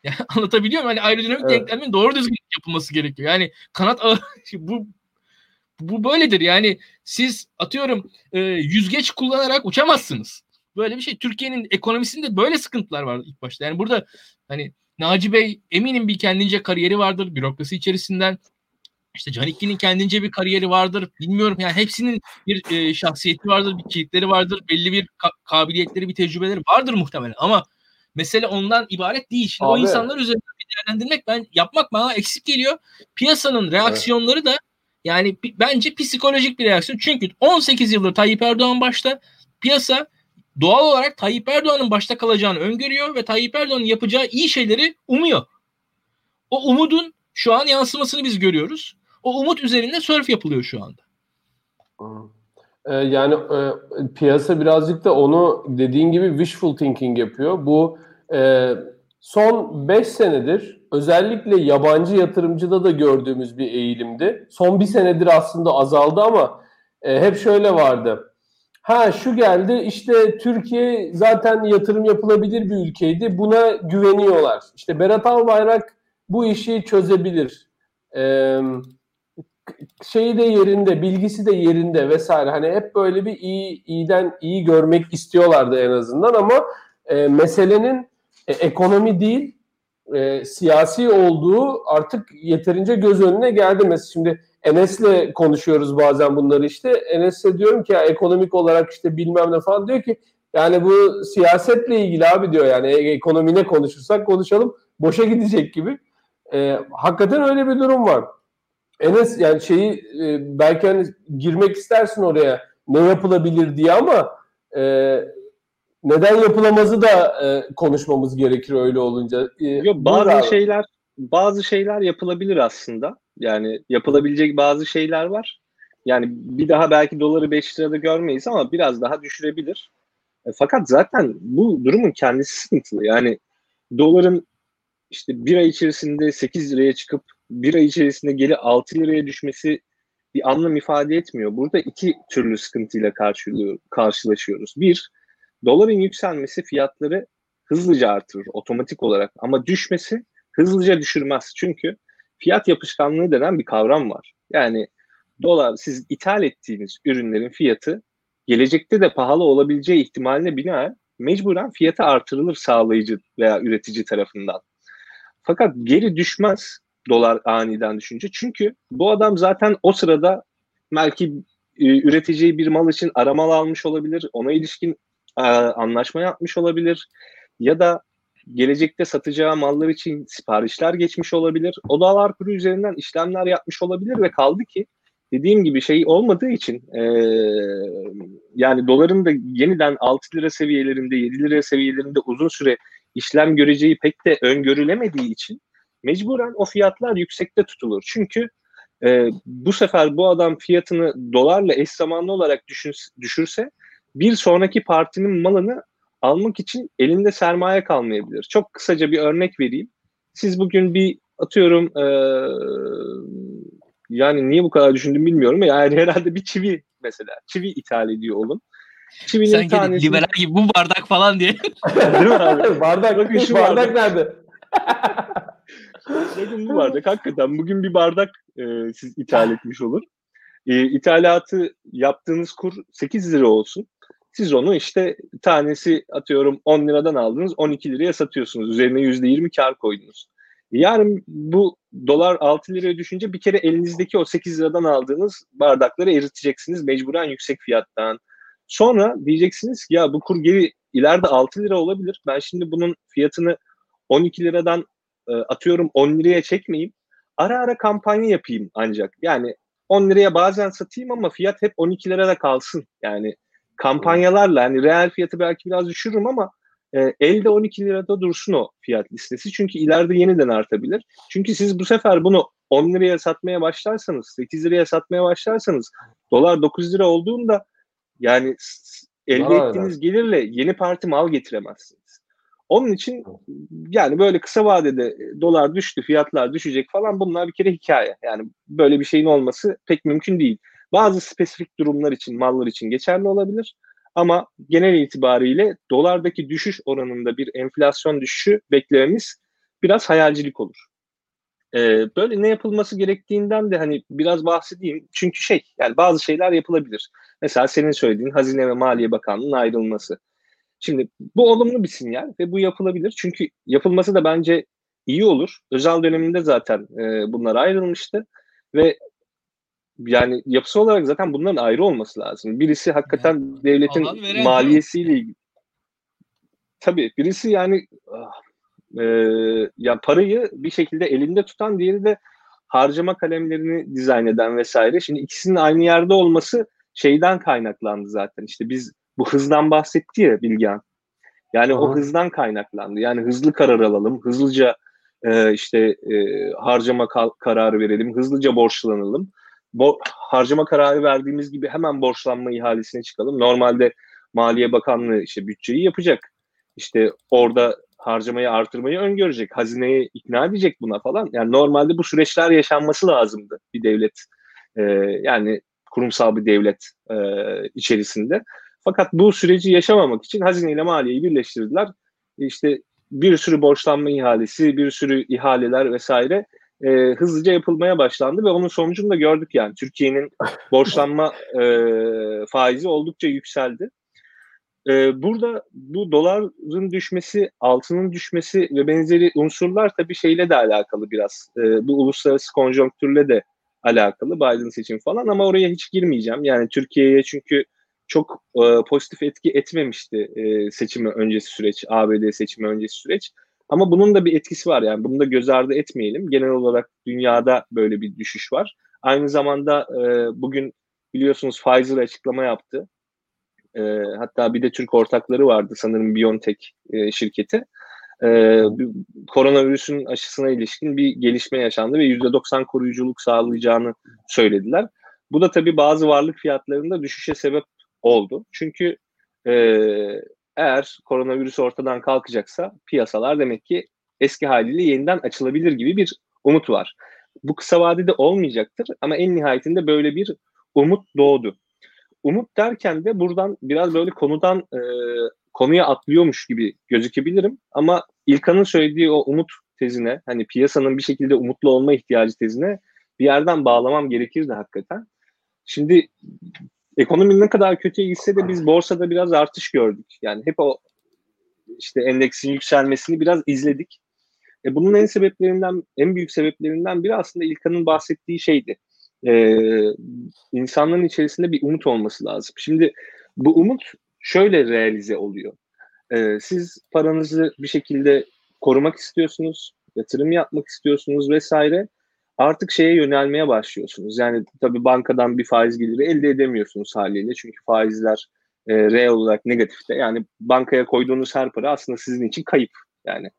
Yani anlatabiliyor muyum? Hani aerodinamik evet. denklemin doğru düzgün yapılması gerekiyor. Yani kanat ağı bu bu böyledir. Yani siz atıyorum e, yüzgeç kullanarak uçamazsınız. Böyle bir şey. Türkiye'nin ekonomisinde böyle sıkıntılar var ilk başta. Yani burada hani Naci Bey eminim bir kendince kariyeri vardır bürokrasi içerisinden. İşte Canikli'nin kendince bir kariyeri vardır. Bilmiyorum yani hepsinin bir e, şahsiyeti vardır, bir kişilikleri vardır, belli bir ka- kabiliyetleri, bir tecrübeleri vardır muhtemelen. Ama mesele ondan ibaret değil. Şimdi Abi. o insanlar üzerinden değerlendirmek ben yapmak bana eksik geliyor. Piyasanın reaksiyonları evet. da yani bence psikolojik bir reaksiyon. Çünkü 18 yıldır Tayyip Erdoğan başta piyasa doğal olarak Tayyip Erdoğan'ın başta kalacağını öngörüyor ve Tayyip Erdoğan'ın yapacağı iyi şeyleri umuyor. O umudun şu an yansımasını biz görüyoruz. O umut üzerinde sörf yapılıyor şu anda. Ee, yani e, piyasa birazcık da onu dediğin gibi wishful thinking yapıyor. Bu e, son 5 senedir özellikle yabancı yatırımcıda da gördüğümüz bir eğilimdi. Son bir senedir aslında azaldı ama e, hep şöyle vardı. Ha şu geldi işte Türkiye zaten yatırım yapılabilir bir ülkeydi. Buna güveniyorlar. İşte Berat Albayrak bu işi çözebilir. Eee şeyi de yerinde, bilgisi de yerinde vesaire. Hani hep böyle bir iyi iyiden iyi görmek istiyorlardı en azından ama e, meselenin e, ekonomi değil e, siyasi olduğu artık yeterince göz önüne geldi. Mesela şimdi Enes'le konuşuyoruz bazen bunları işte. Enes'e diyorum ki ya ekonomik olarak işte bilmem ne falan diyor ki yani bu siyasetle ilgili abi diyor yani e, ekonomi ne konuşursak konuşalım boşa gidecek gibi. E, hakikaten öyle bir durum var. Enes yani şeyi e, belki hani girmek istersin oraya ne yapılabilir diye ama e, neden yapılamazı da e, konuşmamız gerekir öyle olunca. E, Yok bazı şeyler bazı şeyler yapılabilir aslında. Yani yapılabilecek bazı şeyler var. Yani bir daha belki doları 5 lirada görmeyiz ama biraz daha düşürebilir. E, fakat zaten bu durumun kendisi sıkıntılı. Yani doların işte bir ay içerisinde 8 liraya çıkıp bir ay içerisinde geri 6 liraya düşmesi bir anlam ifade etmiyor. Burada iki türlü sıkıntıyla karşılaşıyoruz. Bir, doların yükselmesi fiyatları hızlıca artırır otomatik olarak ama düşmesi hızlıca düşürmez. Çünkü fiyat yapışkanlığı denen bir kavram var. Yani dolar siz ithal ettiğiniz ürünlerin fiyatı gelecekte de pahalı olabileceği ihtimaline binaen mecburen fiyatı artırılır sağlayıcı veya üretici tarafından. Fakat geri düşmez dolar aniden düşünce. Çünkü bu adam zaten o sırada belki e, üreteceği bir mal için aramalı almış olabilir. Ona ilişkin e, anlaşma yapmış olabilir. Ya da gelecekte satacağı mallar için siparişler geçmiş olabilir. O dolar kuru üzerinden işlemler yapmış olabilir ve kaldı ki dediğim gibi şey olmadığı için e, yani doların da yeniden 6 lira seviyelerinde 7 lira seviyelerinde uzun süre işlem göreceği pek de öngörülemediği için mecburen o fiyatlar yüksekte tutulur. Çünkü e, bu sefer bu adam fiyatını dolarla eş zamanlı olarak düşün, düşürse bir sonraki partinin malını almak için elinde sermaye kalmayabilir. Çok kısaca bir örnek vereyim. Siz bugün bir atıyorum e, yani niye bu kadar düşündüm bilmiyorum. Yani herhalde bir çivi mesela. Çivi ithal ediyor olun. Çivinin Sen tanesi... liberal gibi bu bardak falan diye. Değil mi abi? bardak, Bakın şu bardak, bardak nerede? Bakın bu bardak hakikaten bugün bir bardak e, siz ithal etmiş olur. E, ithalatı yaptığınız kur 8 lira olsun. Siz onu işte tanesi atıyorum 10 liradan aldınız 12 liraya satıyorsunuz. Üzerine %20 kar koydunuz. Yarın bu dolar 6 liraya düşünce bir kere elinizdeki o 8 liradan aldığınız bardakları eriteceksiniz mecburen yüksek fiyattan. Sonra diyeceksiniz ki ya bu kur geri ileride 6 lira olabilir. Ben şimdi bunun fiyatını 12 liradan e, atıyorum 10 liraya çekmeyeyim. Ara ara kampanya yapayım ancak. Yani 10 liraya bazen satayım ama fiyat hep 12 lirada kalsın. Yani kampanyalarla hani reel fiyatı belki biraz düşürürüm ama e, elde 12 lirada dursun o fiyat listesi. Çünkü ileride yeniden artabilir. Çünkü siz bu sefer bunu 10 liraya satmaya başlarsanız, 8 liraya satmaya başlarsanız dolar 9 lira olduğunda yani elde Aa, ettiğiniz gelirle yeni parti mal getiremezsiniz. Onun için yani böyle kısa vadede dolar düştü, fiyatlar düşecek falan bunlar bir kere hikaye. Yani böyle bir şeyin olması pek mümkün değil. Bazı spesifik durumlar için, mallar için geçerli olabilir. Ama genel itibariyle dolardaki düşüş oranında bir enflasyon düşüşü beklememiz biraz hayalcilik olur. Ee, böyle ne yapılması gerektiğinden de hani biraz bahsedeyim. Çünkü şey yani bazı şeyler yapılabilir. Mesela senin söylediğin Hazine ve Maliye Bakanlığı'nın ayrılması. Şimdi bu olumlu bir sinyal ve bu yapılabilir. Çünkü yapılması da bence iyi olur. Özel döneminde zaten e, bunlar ayrılmıştı ve yani yapısı olarak zaten bunların ayrı olması lazım. Birisi hakikaten yani, devletin maliyesiyle ilgili. Tabii birisi yani ah, e, ya parayı bir şekilde elinde tutan diğeri de harcama kalemlerini dizayn eden vesaire. Şimdi ikisinin aynı yerde olması şeyden kaynaklandı zaten. İşte biz bu hızdan bahsetti ya Bilgehan. Yani Aha. o hızdan kaynaklandı. Yani hızlı karar alalım, hızlıca e, işte e, harcama kararı verelim, hızlıca borçlanalım bo- harcama kararı verdiğimiz gibi hemen borçlanma ihalesine çıkalım. Normalde Maliye Bakanlığı işte bütçeyi yapacak. İşte orada harcamayı artırmayı öngörecek. Hazineyi ikna edecek buna falan. Yani normalde bu süreçler yaşanması lazımdı bir devlet. E, yani kurumsal bir devlet e, içerisinde. Fakat bu süreci yaşamamak için hazine ile maliyeyi birleştirdiler. İşte bir sürü borçlanma ihalesi, bir sürü ihaleler vesaire e, hızlıca yapılmaya başlandı ve onun sonucunu da gördük yani. Türkiye'nin borçlanma e, faizi oldukça yükseldi. E, burada bu doların düşmesi, altının düşmesi ve benzeri unsurlar tabii şeyle de alakalı biraz. E, bu uluslararası konjonktürle de alakalı Biden seçim falan ama oraya hiç girmeyeceğim. Yani Türkiye'ye çünkü çok e, pozitif etki etmemişti e, seçimi öncesi süreç, ABD seçimi öncesi süreç. Ama bunun da bir etkisi var yani bunu da göz ardı etmeyelim. Genel olarak dünyada böyle bir düşüş var. Aynı zamanda e, bugün biliyorsunuz Pfizer açıklama yaptı. E, hatta bir de Türk ortakları vardı sanırım BioNTech e, şirketi. E, koronavirüsün aşısına ilişkin bir gelişme yaşandı ve %90 koruyuculuk sağlayacağını söylediler. Bu da tabii bazı varlık fiyatlarında düşüşe sebep oldu. Çünkü e, eğer koronavirüs ortadan kalkacaksa piyasalar demek ki eski haliyle yeniden açılabilir gibi bir umut var. Bu kısa vadede olmayacaktır ama en nihayetinde böyle bir umut doğdu. Umut derken de buradan biraz böyle konudan e, konuya atlıyormuş gibi gözükebilirim ama İlkan'ın söylediği o umut tezine hani piyasanın bir şekilde umutlu olma ihtiyacı tezine bir yerden bağlamam gerekirdi hakikaten. Şimdi ekonomi ne kadar kötüye gitse de biz borsada biraz artış gördük. Yani hep o işte endeksin yükselmesini biraz izledik. E, bunun en sebeplerinden, en büyük sebeplerinden biri aslında İlkan'ın bahsettiği şeydi. E, insanların içerisinde bir umut olması lazım. Şimdi bu umut şöyle realize oluyor. E, siz paranızı bir şekilde korumak istiyorsunuz, yatırım yapmak istiyorsunuz vesaire. Artık şeye yönelmeye başlıyorsunuz. Yani tabii bankadan bir faiz geliri elde edemiyorsunuz haliyle. Çünkü faizler e, reel olarak negatifte. Yani bankaya koyduğunuz her para aslında sizin için kayıp. Yani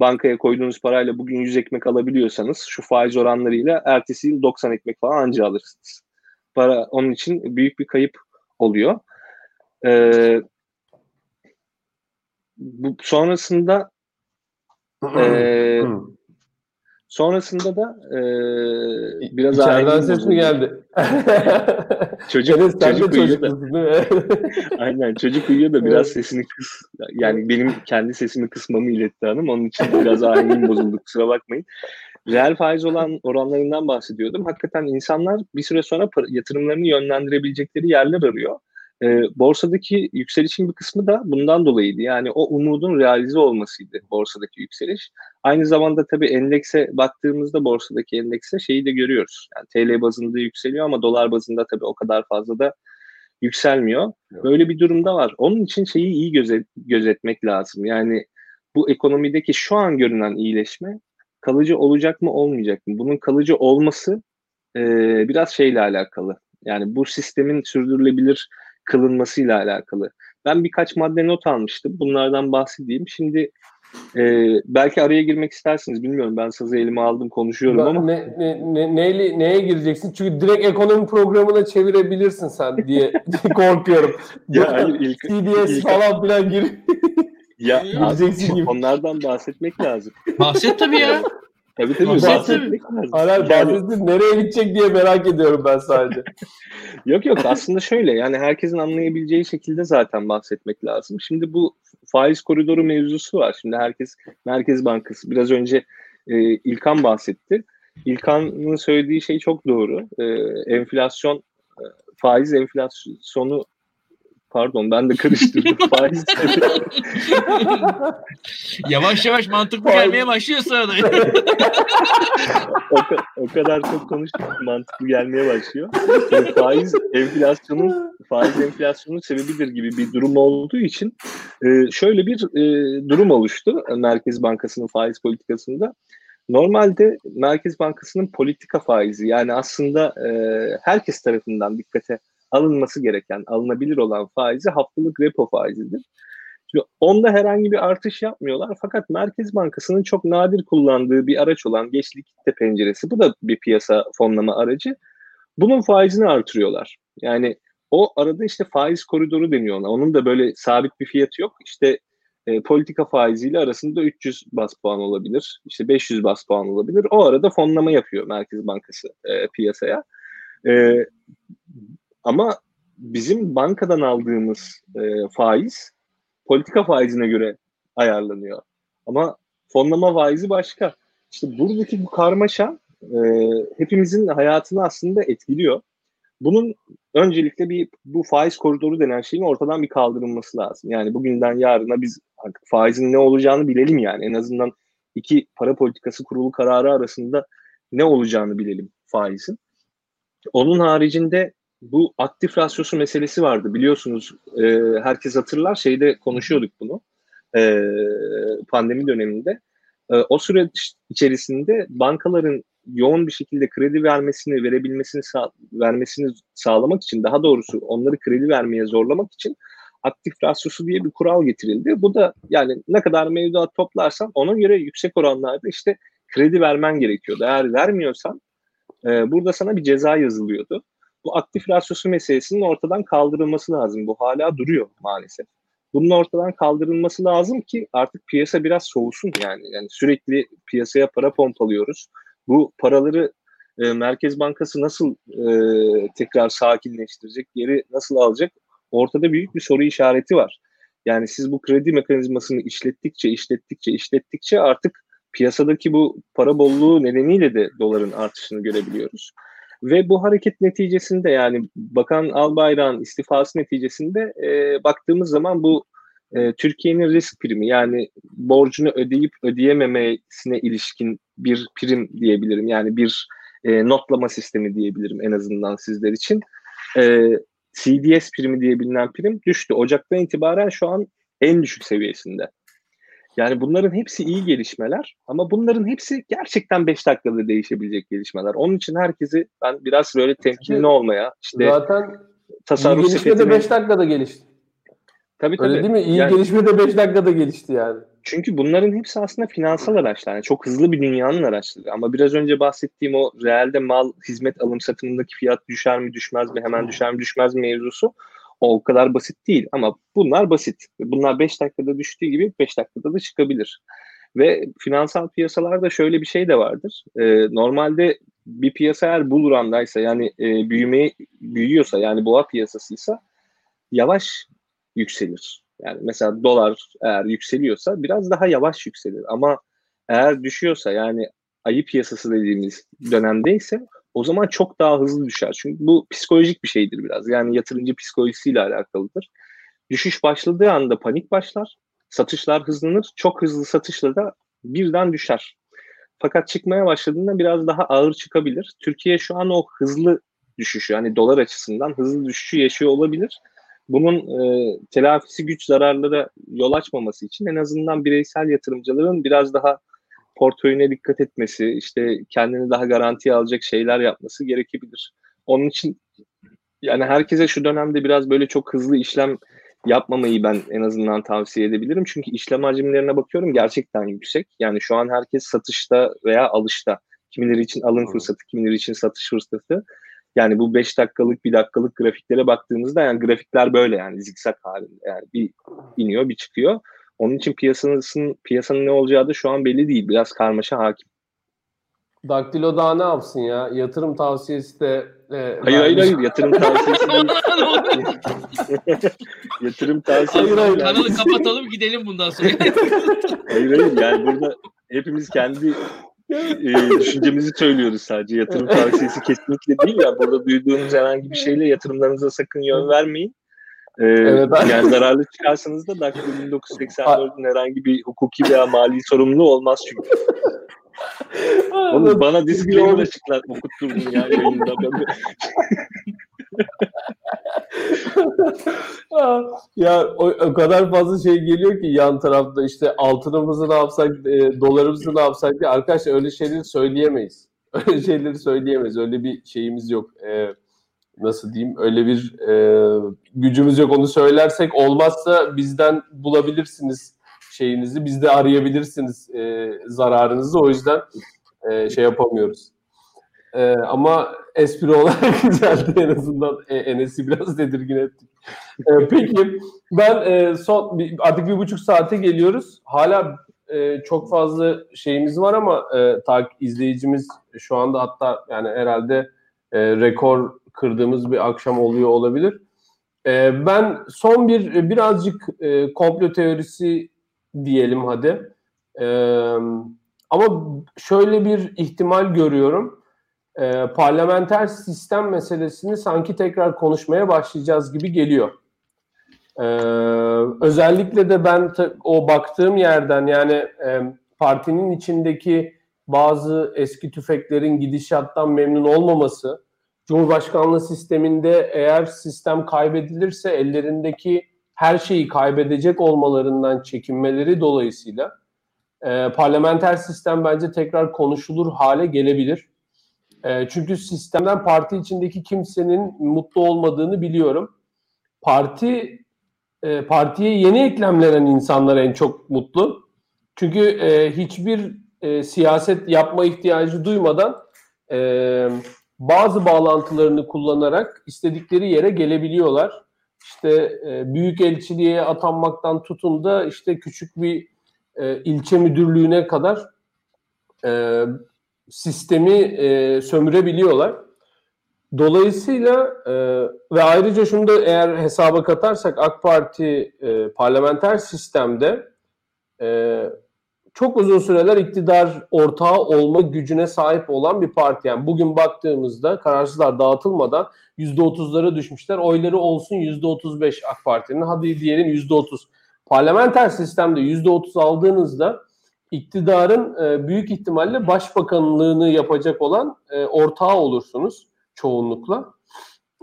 bankaya koyduğunuz parayla bugün 100 ekmek alabiliyorsanız şu faiz oranlarıyla ertesi yıl 90 ekmek falan anca alırsınız. Para onun için büyük bir kayıp oluyor. Ee, bu sonrasında e, sonrasında da e, biraz İçeriden ses mi geldi? çocuk, evet, çocuk uyuyor da. Aynen çocuk uyuyor da biraz sesini kıs. Yani benim kendi sesimi kısmamı iletti hanım. Onun için biraz ahengim bozuldu kusura bakmayın. Reel faiz olan oranlarından bahsediyordum. Hakikaten insanlar bir süre sonra yatırımlarını yönlendirebilecekleri yerler arıyor. E, borsadaki yükselişin bir kısmı da bundan dolayıydı. Yani o umudun realize olmasıydı borsadaki yükseliş. Aynı zamanda tabii endekse baktığımızda borsadaki endekse şeyi de görüyoruz. Yani TL bazında yükseliyor ama dolar bazında tabii o kadar fazla da yükselmiyor. Böyle bir durumda var. Onun için şeyi iyi gözet, gözetmek lazım. Yani bu ekonomideki şu an görünen iyileşme kalıcı olacak mı olmayacak mı? Bunun kalıcı olması e, biraz şeyle alakalı. Yani bu sistemin sürdürülebilir kılınmasıyla alakalı. Ben birkaç madde not almıştım. Bunlardan bahsedeyim. Şimdi e, belki araya girmek istersiniz. Bilmiyorum ben sazı elime aldım konuşuyorum ben, ama. Ne, ne, ne, neyle, neye gireceksin? Çünkü direkt ekonomi programına çevirebilirsin sen diye korkuyorum. ya hayır ilk, CDS ilk, falan filan gir. Ya onlardan bahsetmek lazım. Bahset tabii ya. Tabii tabii Bahset bahsetmek lazım. Bahsetsin nereye gidecek diye merak ediyorum ben sadece. Yok yok aslında şöyle yani herkesin anlayabileceği şekilde zaten bahsetmek lazım. Şimdi bu faiz koridoru mevzusu var. Şimdi herkes Merkez Bankası biraz önce e, İlkan bahsetti. İlkan'ın söylediği şey çok doğru. E, enflasyon e, faiz enflasyonu pardon ben de karıştırdım. faiz Yavaş yavaş mantıklı gelmeye başlıyor sana da. o, ka- o kadar çok konuştuk mantıklı gelmeye başlıyor. Yani faiz enflasyonun faiz enflasyonun sebebidir gibi bir durum olduğu için e, şöyle bir e, durum oluştu Merkez Bankası'nın faiz politikasında. Normalde Merkez Bankası'nın politika faizi yani aslında e, herkes tarafından dikkate alınması gereken, alınabilir olan faizi haftalık repo faizidir. Şimdi onda herhangi bir artış yapmıyorlar fakat Merkez Bankası'nın çok nadir kullandığı bir araç olan geç likitte penceresi bu da bir piyasa fonlama aracı. Bunun faizini artırıyorlar. Yani o arada işte faiz koridoru deniyor ona. Onun da böyle sabit bir fiyatı yok. İşte e, politika faiziyle arasında 300 bas puan olabilir. İşte 500 bas puan olabilir. O arada fonlama yapıyor Merkez Bankası e, piyasaya. E, ama bizim bankadan aldığımız e, faiz politika faizine göre ayarlanıyor. Ama fonlama faizi başka. İşte buradaki bu karmaşa e, hepimizin hayatını aslında etkiliyor. Bunun öncelikle bir bu faiz koridoru denen şeyin ortadan bir kaldırılması lazım. Yani bugünden yarına biz artık faizin ne olacağını bilelim yani. En azından iki para politikası kurulu kararı arasında ne olacağını bilelim faizin. Onun haricinde bu aktif rasyosu meselesi vardı biliyorsunuz e, herkes hatırlar şeyde konuşuyorduk bunu e, pandemi döneminde e, o süreç içerisinde bankaların yoğun bir şekilde kredi vermesini verebilmesini sağ, vermesini sağlamak için daha doğrusu onları kredi vermeye zorlamak için aktif rasyosu diye bir kural getirildi. Bu da yani ne kadar mevduat toplarsan ona göre yüksek oranlarda işte kredi vermen gerekiyordu. Eğer vermiyorsan e, burada sana bir ceza yazılıyordu bu aktif rasyosu meselesinin ortadan kaldırılması lazım. Bu hala duruyor maalesef. Bunun ortadan kaldırılması lazım ki artık piyasa biraz soğusun yani. Yani sürekli piyasaya para pompalıyoruz. Bu paraları e, Merkez Bankası nasıl e, tekrar sakinleştirecek, geri nasıl alacak? Ortada büyük bir soru işareti var. Yani siz bu kredi mekanizmasını işlettikçe, işlettikçe, işlettikçe artık piyasadaki bu para bolluğu nedeniyle de doların artışını görebiliyoruz. Ve bu hareket neticesinde yani Bakan Albayrak'ın istifası neticesinde e, baktığımız zaman bu e, Türkiye'nin risk primi yani borcunu ödeyip ödeyememesine ilişkin bir prim diyebilirim. Yani bir e, notlama sistemi diyebilirim en azından sizler için. E, CDS primi diye bilinen prim düştü. Ocaktan itibaren şu an en düşük seviyesinde. Yani bunların hepsi iyi gelişmeler ama bunların hepsi gerçekten 5 dakikada değişebilecek gelişmeler. Onun için herkesi ben biraz böyle temkinli olmaya işte Zaten tasarruf iyi gelişme de sepetini 5 dakikada gelişti. tabii tabii. Öyle değil mi? İyi Yani- gelişme de 5 dakikada gelişti yani. Çünkü bunların hepsi aslında finansal araçlar. Yani çok hızlı bir dünyanın araçları. Ama biraz önce bahsettiğim o realde mal, hizmet alım satımındaki fiyat düşer mi düşmez mi, hemen düşer mi düşmez mi mevzusu o, kadar basit değil. Ama bunlar basit. Bunlar 5 dakikada düştüğü gibi 5 dakikada da çıkabilir. Ve finansal piyasalarda şöyle bir şey de vardır. Ee, normalde bir piyasa eğer bull run'daysa yani e, büyümeyi büyüyorsa yani boğa piyasasıysa yavaş yükselir. Yani mesela dolar eğer yükseliyorsa biraz daha yavaş yükselir. Ama eğer düşüyorsa yani ayı piyasası dediğimiz dönemdeyse o zaman çok daha hızlı düşer. Çünkü bu psikolojik bir şeydir biraz. Yani yatırımcı psikolojisiyle alakalıdır. Düşüş başladığı anda panik başlar. Satışlar hızlanır. Çok hızlı satışla da birden düşer. Fakat çıkmaya başladığında biraz daha ağır çıkabilir. Türkiye şu an o hızlı düşüşü yani dolar açısından hızlı düşüşü yaşıyor olabilir bunun e, telafisi güç zararlara yol açmaması için en azından bireysel yatırımcıların biraz daha portföyüne dikkat etmesi, işte kendini daha garantiye alacak şeyler yapması gerekebilir. Onun için yani herkese şu dönemde biraz böyle çok hızlı işlem yapmamayı ben en azından tavsiye edebilirim. Çünkü işlem hacimlerine bakıyorum gerçekten yüksek. Yani şu an herkes satışta veya alışta. Kimileri için alım fırsatı, kimileri için satış fırsatı. Yani bu 5 dakikalık, 1 dakikalık grafiklere baktığımızda yani grafikler böyle yani zikzak halinde. Yani bir iniyor, bir çıkıyor. Onun için piyasanın piyasanın ne olacağı da şu an belli değil. Biraz karmaşa hakim. Daktilo daha ne yapsın ya? Yatırım tavsiyesi de e, Hayır hayır hayır yatırım tavsiyesi değil. yatırım tavsiyesi Hayır, hayır. Kanalı kapatalım gidelim bundan sonra. Hayır hayır yani burada hepimiz kendi e, düşüncemizi söylüyoruz sadece. Yatırım tavsiyesi kesinlikle değil ya. Burada duyduğunuz herhangi bir şeyle yatırımlarınıza sakın yön vermeyin. Ee, Evet, yani zararlı çıkarsanız da Daktilo 1984'ün herhangi bir hukuki veya mali sorumluluğu olmaz çünkü. Oğlum bana disclaimer açıklar okutturdun ya yayında. Ben- ya o, o kadar fazla şey geliyor ki yan tarafta işte altınımızı ne yapsak, e, dolarımızı ne yapsak diye. Arkadaşlar öyle şeyleri söyleyemeyiz. Öyle şeyleri söyleyemeyiz. Öyle bir şeyimiz yok. E, nasıl diyeyim? Öyle bir e, gücümüz yok. Onu söylersek olmazsa bizden bulabilirsiniz şeyinizi. Biz de arayabilirsiniz e, zararınızı. O yüzden e, şey yapamıyoruz. E, ama espri olarak güzeldi en azından. E, Enes'i biraz tedirgin ettik. E, peki ben e, son artık bir buçuk saate geliyoruz. Hala e, çok fazla şeyimiz var ama e, tak, izleyicimiz şu anda hatta yani herhalde e, rekor kırdığımız bir akşam oluyor olabilir. E, ben son bir birazcık e, komplo teorisi diyelim hadi. E, ama şöyle bir ihtimal görüyorum. E, parlamenter sistem meselesini sanki tekrar konuşmaya başlayacağız gibi geliyor. E, özellikle de ben o baktığım yerden yani e, partinin içindeki bazı eski tüfeklerin gidişattan memnun olmaması, Cumhurbaşkanlığı sisteminde eğer sistem kaybedilirse ellerindeki her şeyi kaybedecek olmalarından çekinmeleri dolayısıyla e, parlamenter sistem bence tekrar konuşulur hale gelebilir. E, çünkü sistemden parti içindeki kimsenin mutlu olmadığını biliyorum. Parti e, partiye yeni eklemlenen insanlar en çok mutlu. Çünkü e, hiçbir e, siyaset yapma ihtiyacı duymadan e, bazı bağlantılarını kullanarak istedikleri yere gelebiliyorlar. İşte e, büyük elçiliğe atanmaktan tutun da işte küçük bir e, ilçe müdürlüğüne kadar e, sistemi e, sömürebiliyorlar. Dolayısıyla e, ve ayrıca şunu da eğer hesaba katarsak AK Parti e, parlamenter sistemde e, çok uzun süreler iktidar ortağı olma gücüne sahip olan bir parti. Yani bugün baktığımızda kararsızlar dağıtılmadan %30'lara düşmüşler. Oyları olsun %35 AK Parti'nin. Hadi diyelim %30. parlamenter sistemde %30 aldığınızda iktidarın e, büyük ihtimalle başbakanlığını yapacak olan e, ortağı olursunuz çoğunlukla.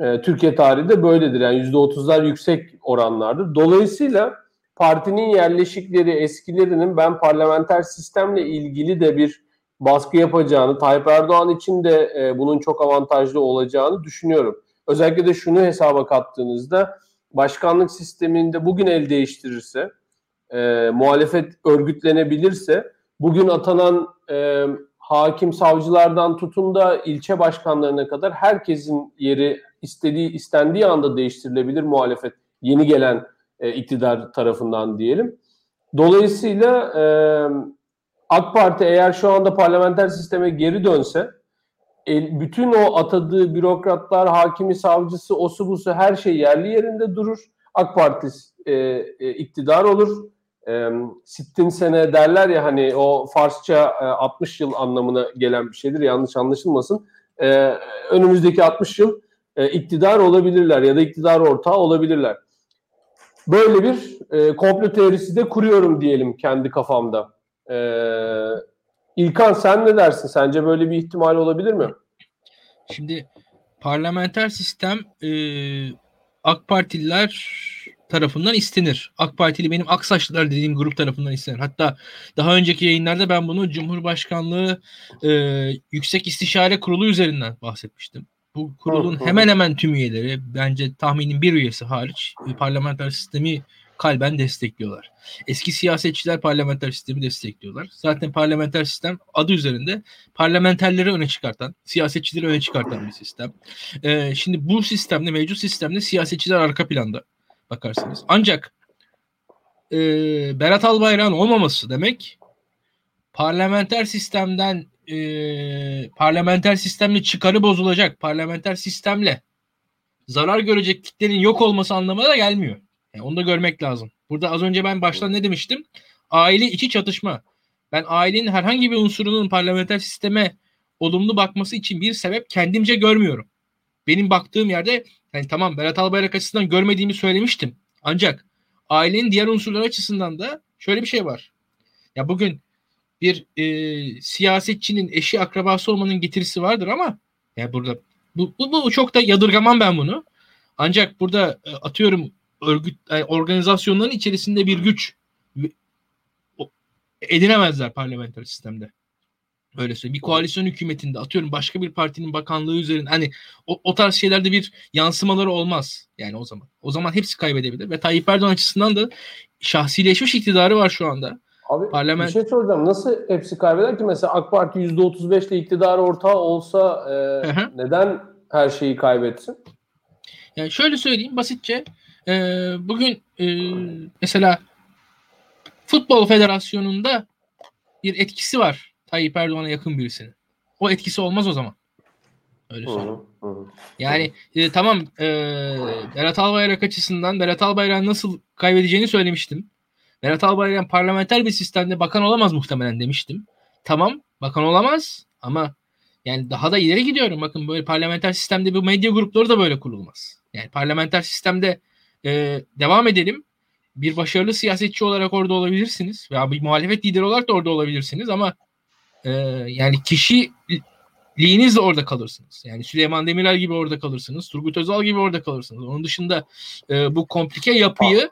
E, Türkiye tarihi de böyledir. Yani %30'lar yüksek oranlardır. Dolayısıyla partinin yerleşikleri eskilerinin ben parlamenter sistemle ilgili de bir baskı yapacağını, Tayyip Erdoğan için de e, bunun çok avantajlı olacağını düşünüyorum. Özellikle de şunu hesaba kattığınızda başkanlık sisteminde bugün el değiştirirse, e, muhalefet örgütlenebilirse, bugün atanan e, hakim savcılardan tutun da ilçe başkanlarına kadar herkesin yeri istediği istendiği anda değiştirilebilir muhalefet yeni gelen e, iktidar tarafından diyelim. Dolayısıyla e, AK Parti eğer şu anda parlamenter sisteme geri dönse el, bütün o atadığı bürokratlar, hakimi, savcısı, osu busu her şey yerli yerinde durur. AK Parti e, e, iktidar olur. E, sittin sene derler ya hani o Farsça e, 60 yıl anlamına gelen bir şeydir. Yanlış anlaşılmasın. E, önümüzdeki 60 yıl e, iktidar olabilirler ya da iktidar ortağı olabilirler. Böyle bir e, komplo teorisi de kuruyorum diyelim kendi kafamda. E, İlkan sen ne dersin? Sence böyle bir ihtimal olabilir mi? Şimdi parlamenter sistem e, AK Partililer tarafından istenir. AK Partili benim Aksaçlılar dediğim grup tarafından istenir. Hatta daha önceki yayınlarda ben bunu Cumhurbaşkanlığı e, Yüksek İstişare Kurulu üzerinden bahsetmiştim. Bu kurulun hemen hemen tüm üyeleri bence tahminin bir üyesi hariç parlamenter sistemi kalben destekliyorlar. Eski siyasetçiler parlamenter sistemi destekliyorlar. Zaten parlamenter sistem adı üzerinde parlamenterleri öne çıkartan, siyasetçileri öne çıkartan bir sistem. Ee, şimdi bu sistemde, mevcut sistemde siyasetçiler arka planda bakarsanız. Ancak e, Berat Albayrak'ın olmaması demek parlamenter sistemden e, parlamenter sistemle çıkarı bozulacak, parlamenter sistemle zarar görecek kitlenin yok olması anlamına da gelmiyor. Yani onu da görmek lazım. Burada az önce ben baştan ne demiştim? Aile içi çatışma. Ben ailenin herhangi bir unsurunun parlamenter sisteme olumlu bakması için bir sebep kendimce görmüyorum. Benim baktığım yerde yani tamam Berat Albayrak açısından görmediğimi söylemiştim. Ancak ailenin diğer unsurları açısından da şöyle bir şey var. Ya bugün bir e, siyasetçinin eşi akrabası olmanın getirisi vardır ama ya burada bu, bu, bu çok da yadırgamam ben bunu. Ancak burada e, atıyorum örgüt yani organizasyonların içerisinde bir güç edinemezler parlamenter sistemde. Öyle söyleyeyim. Bir koalisyon hükümetinde atıyorum başka bir partinin bakanlığı üzerinde hani o, o tarz şeylerde bir yansımaları olmaz. Yani o zaman. O zaman hepsi kaybedebilir ve Tayyip Erdoğan açısından da şahsileşmiş iktidarı var şu anda. Abi Parlament... bir şey soracağım. Nasıl hepsi kaybeder ki? Mesela AK Parti %35 ile iktidar ortağı olsa e, neden her şeyi kaybetsin? Yani şöyle söyleyeyim basitçe. E, bugün e, mesela Futbol Federasyonu'nda bir etkisi var Tayyip Erdoğan'a yakın birisinin. O etkisi olmaz o zaman. Öyle söyleyeyim. Yani e, tamam e, Berat Albayrak açısından Berat Albayrak'ın nasıl kaybedeceğini söylemiştim. Berat Albayrak parlamenter bir sistemde bakan olamaz muhtemelen demiştim. Tamam bakan olamaz ama yani daha da ileri gidiyorum. Bakın böyle parlamenter sistemde bu medya grupları da böyle kurulmaz. Yani parlamenter sistemde e, devam edelim. Bir başarılı siyasetçi olarak orada olabilirsiniz veya bir muhalefet lideri olarak da orada olabilirsiniz ama e, yani kişiliğinizle orada kalırsınız. Yani Süleyman Demirel gibi orada kalırsınız. Turgut Özal gibi orada kalırsınız. Onun dışında e, bu komplike yapıyı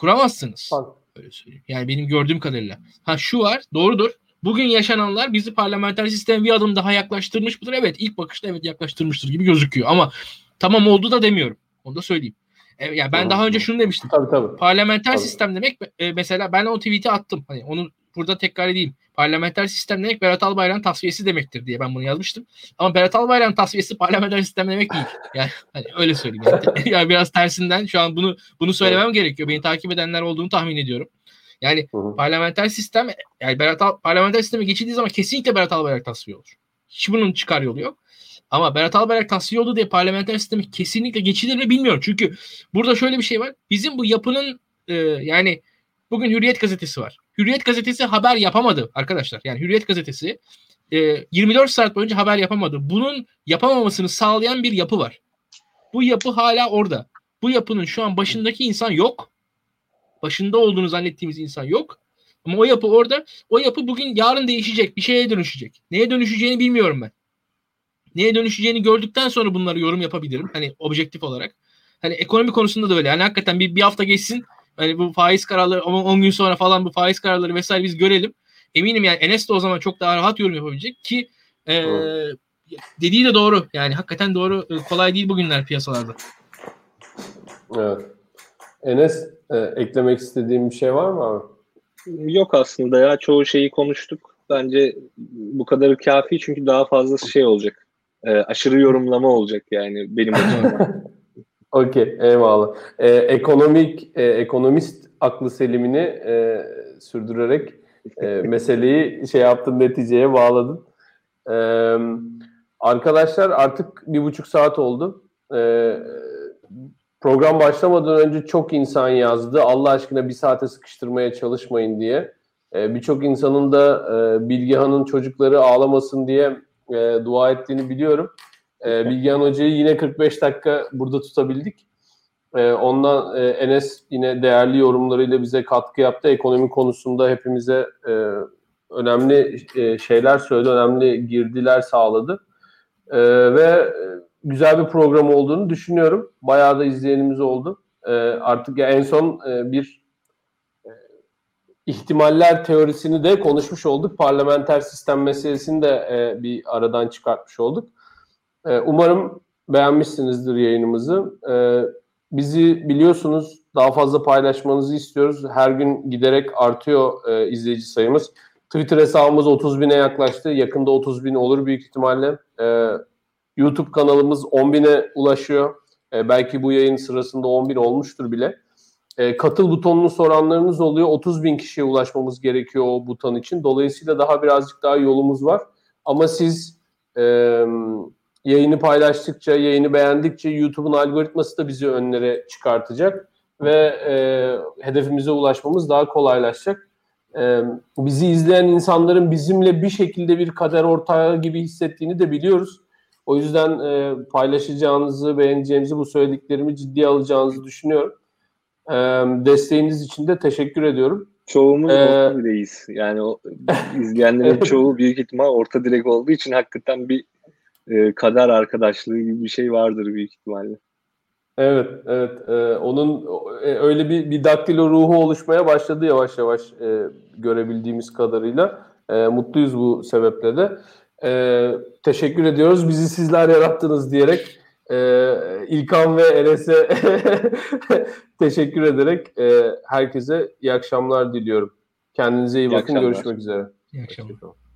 kuramazsınız. Öyle söyleyeyim. Yani benim gördüğüm kadarıyla. Ha şu var, doğrudur. Bugün yaşananlar bizi parlamenter sisteme bir adım daha yaklaştırmış mıdır? Evet, ilk bakışta evet yaklaştırmıştır gibi gözüküyor. Ama tamam oldu da demiyorum. Onu da söyleyeyim. E, yani ben tamam. daha önce şunu demiştim. Tabii tabii. Parlamenter tabii. sistem demek e, mesela ben o tweet'i attım. Hani onu burada tekrar edeyim. Parlamenter sistem demek Berat Albayrak'ın tasfiyesi demektir diye ben bunu yazmıştım. Ama Berat Albayrak'ın tasfiyesi parlamenter sistem demek değil. Yani hani öyle söyleyeyim. Yani, yani biraz tersinden şu an bunu bunu söylemem gerekiyor. Beni takip edenler olduğunu tahmin ediyorum. Yani hı hı. parlamenter sistem yani Berat Al, parlamenter sisteme geçildiği zaman kesinlikle Berat Albayrak tasfiye olur. Hiç bunun çıkar yolu yok. Ama Berat Albayrak tasfiye oldu diye parlamenter sistemi kesinlikle geçilir mi bilmiyorum. Çünkü burada şöyle bir şey var. Bizim bu yapının e, yani bugün Hürriyet gazetesi var. Hürriyet gazetesi haber yapamadı arkadaşlar. Yani Hürriyet gazetesi e, 24 saat boyunca haber yapamadı. Bunun yapamamasını sağlayan bir yapı var. Bu yapı hala orada. Bu yapının şu an başındaki insan yok. başında olduğunu zannettiğimiz insan yok. Ama o yapı orada. O yapı bugün yarın değişecek. Bir şeye dönüşecek. Neye dönüşeceğini bilmiyorum ben. Neye dönüşeceğini gördükten sonra bunları yorum yapabilirim. Hani objektif olarak. Hani ekonomi konusunda da öyle. Yani hakikaten bir, bir hafta geçsin. Hani bu faiz kararları 10 gün sonra falan bu faiz kararları vesaire biz görelim. Eminim yani Enes de o zaman çok daha rahat yorum yapabilecek ki e, dediği de doğru. Yani hakikaten doğru. Kolay değil bugünler piyasalarda. Evet. Enes e, eklemek istediğim bir şey var mı abi? Yok aslında ya çoğu şeyi konuştuk. Bence bu kadarı kafi çünkü daha fazla şey olacak. E, aşırı yorumlama olacak yani benim açımdan. Okey, eyvallah. E, ekonomik, e, ekonomist aklı selimini e, sürdürerek e, meseleyi şey yaptın, neticeye bağladın. E, arkadaşlar artık bir buçuk saat oldu. E, program başlamadan önce çok insan yazdı. Allah aşkına bir saate sıkıştırmaya çalışmayın diye. E, Birçok insanın da e, Bilgehan'ın çocukları ağlamasın diye e, dua ettiğini biliyorum. E, Bilgehan Hoca'yı yine 45 dakika burada tutabildik. E, ondan e, Enes yine değerli yorumlarıyla bize katkı yaptı. Ekonomi konusunda hepimize e, önemli e, şeyler söyledi, önemli girdiler sağladı. E, ve güzel bir program olduğunu düşünüyorum. Bayağı da izleyenimiz oldu. E, artık ya en son e, bir e, ihtimaller teorisini de konuşmuş olduk. Parlamenter sistem meselesini de e, bir aradan çıkartmış olduk. E, umarım beğenmişsinizdir yayınımızı. E, bizi biliyorsunuz daha fazla paylaşmanızı istiyoruz. Her gün giderek artıyor e, izleyici sayımız. Twitter hesabımız 30 bine yaklaştı. Yakında 30 bin olur büyük ihtimalle. E, YouTube kanalımız 10 bine ulaşıyor. E, belki bu yayın sırasında 10 bin olmuştur bile. E, katıl butonunu soranlarınız oluyor. 30 bin kişiye ulaşmamız gerekiyor o buton için. Dolayısıyla daha birazcık daha yolumuz var. Ama siz e, yayını paylaştıkça, yayını beğendikçe YouTube'un algoritması da bizi önlere çıkartacak ve e, hedefimize ulaşmamız daha kolaylaşacak. E, bizi izleyen insanların bizimle bir şekilde bir kader ortağı gibi hissettiğini de biliyoruz. O yüzden e, paylaşacağınızı, beğeneceğinizi, bu söylediklerimi ciddiye alacağınızı düşünüyorum. E, desteğiniz için de teşekkür ediyorum. Çoğumuz ee, orta direğiz. Yani o, izleyenlerin çoğu büyük ihtimal orta direk olduğu için hakikaten bir e, kader arkadaşlığı gibi bir şey vardır büyük ihtimalle. Evet, evet. E, onun e, öyle bir, bir daktilo ruhu oluşmaya başladı yavaş yavaş e, görebildiğimiz kadarıyla. E, mutluyuz bu sebeple de. E, teşekkür ediyoruz. Bizi sizler yarattınız diyerek e, İlkan ve Enes'e teşekkür ederek e, herkese iyi akşamlar diliyorum. Kendinize iyi, iyi bakın. Akşamlar. Görüşmek üzere. İyi akşamlar.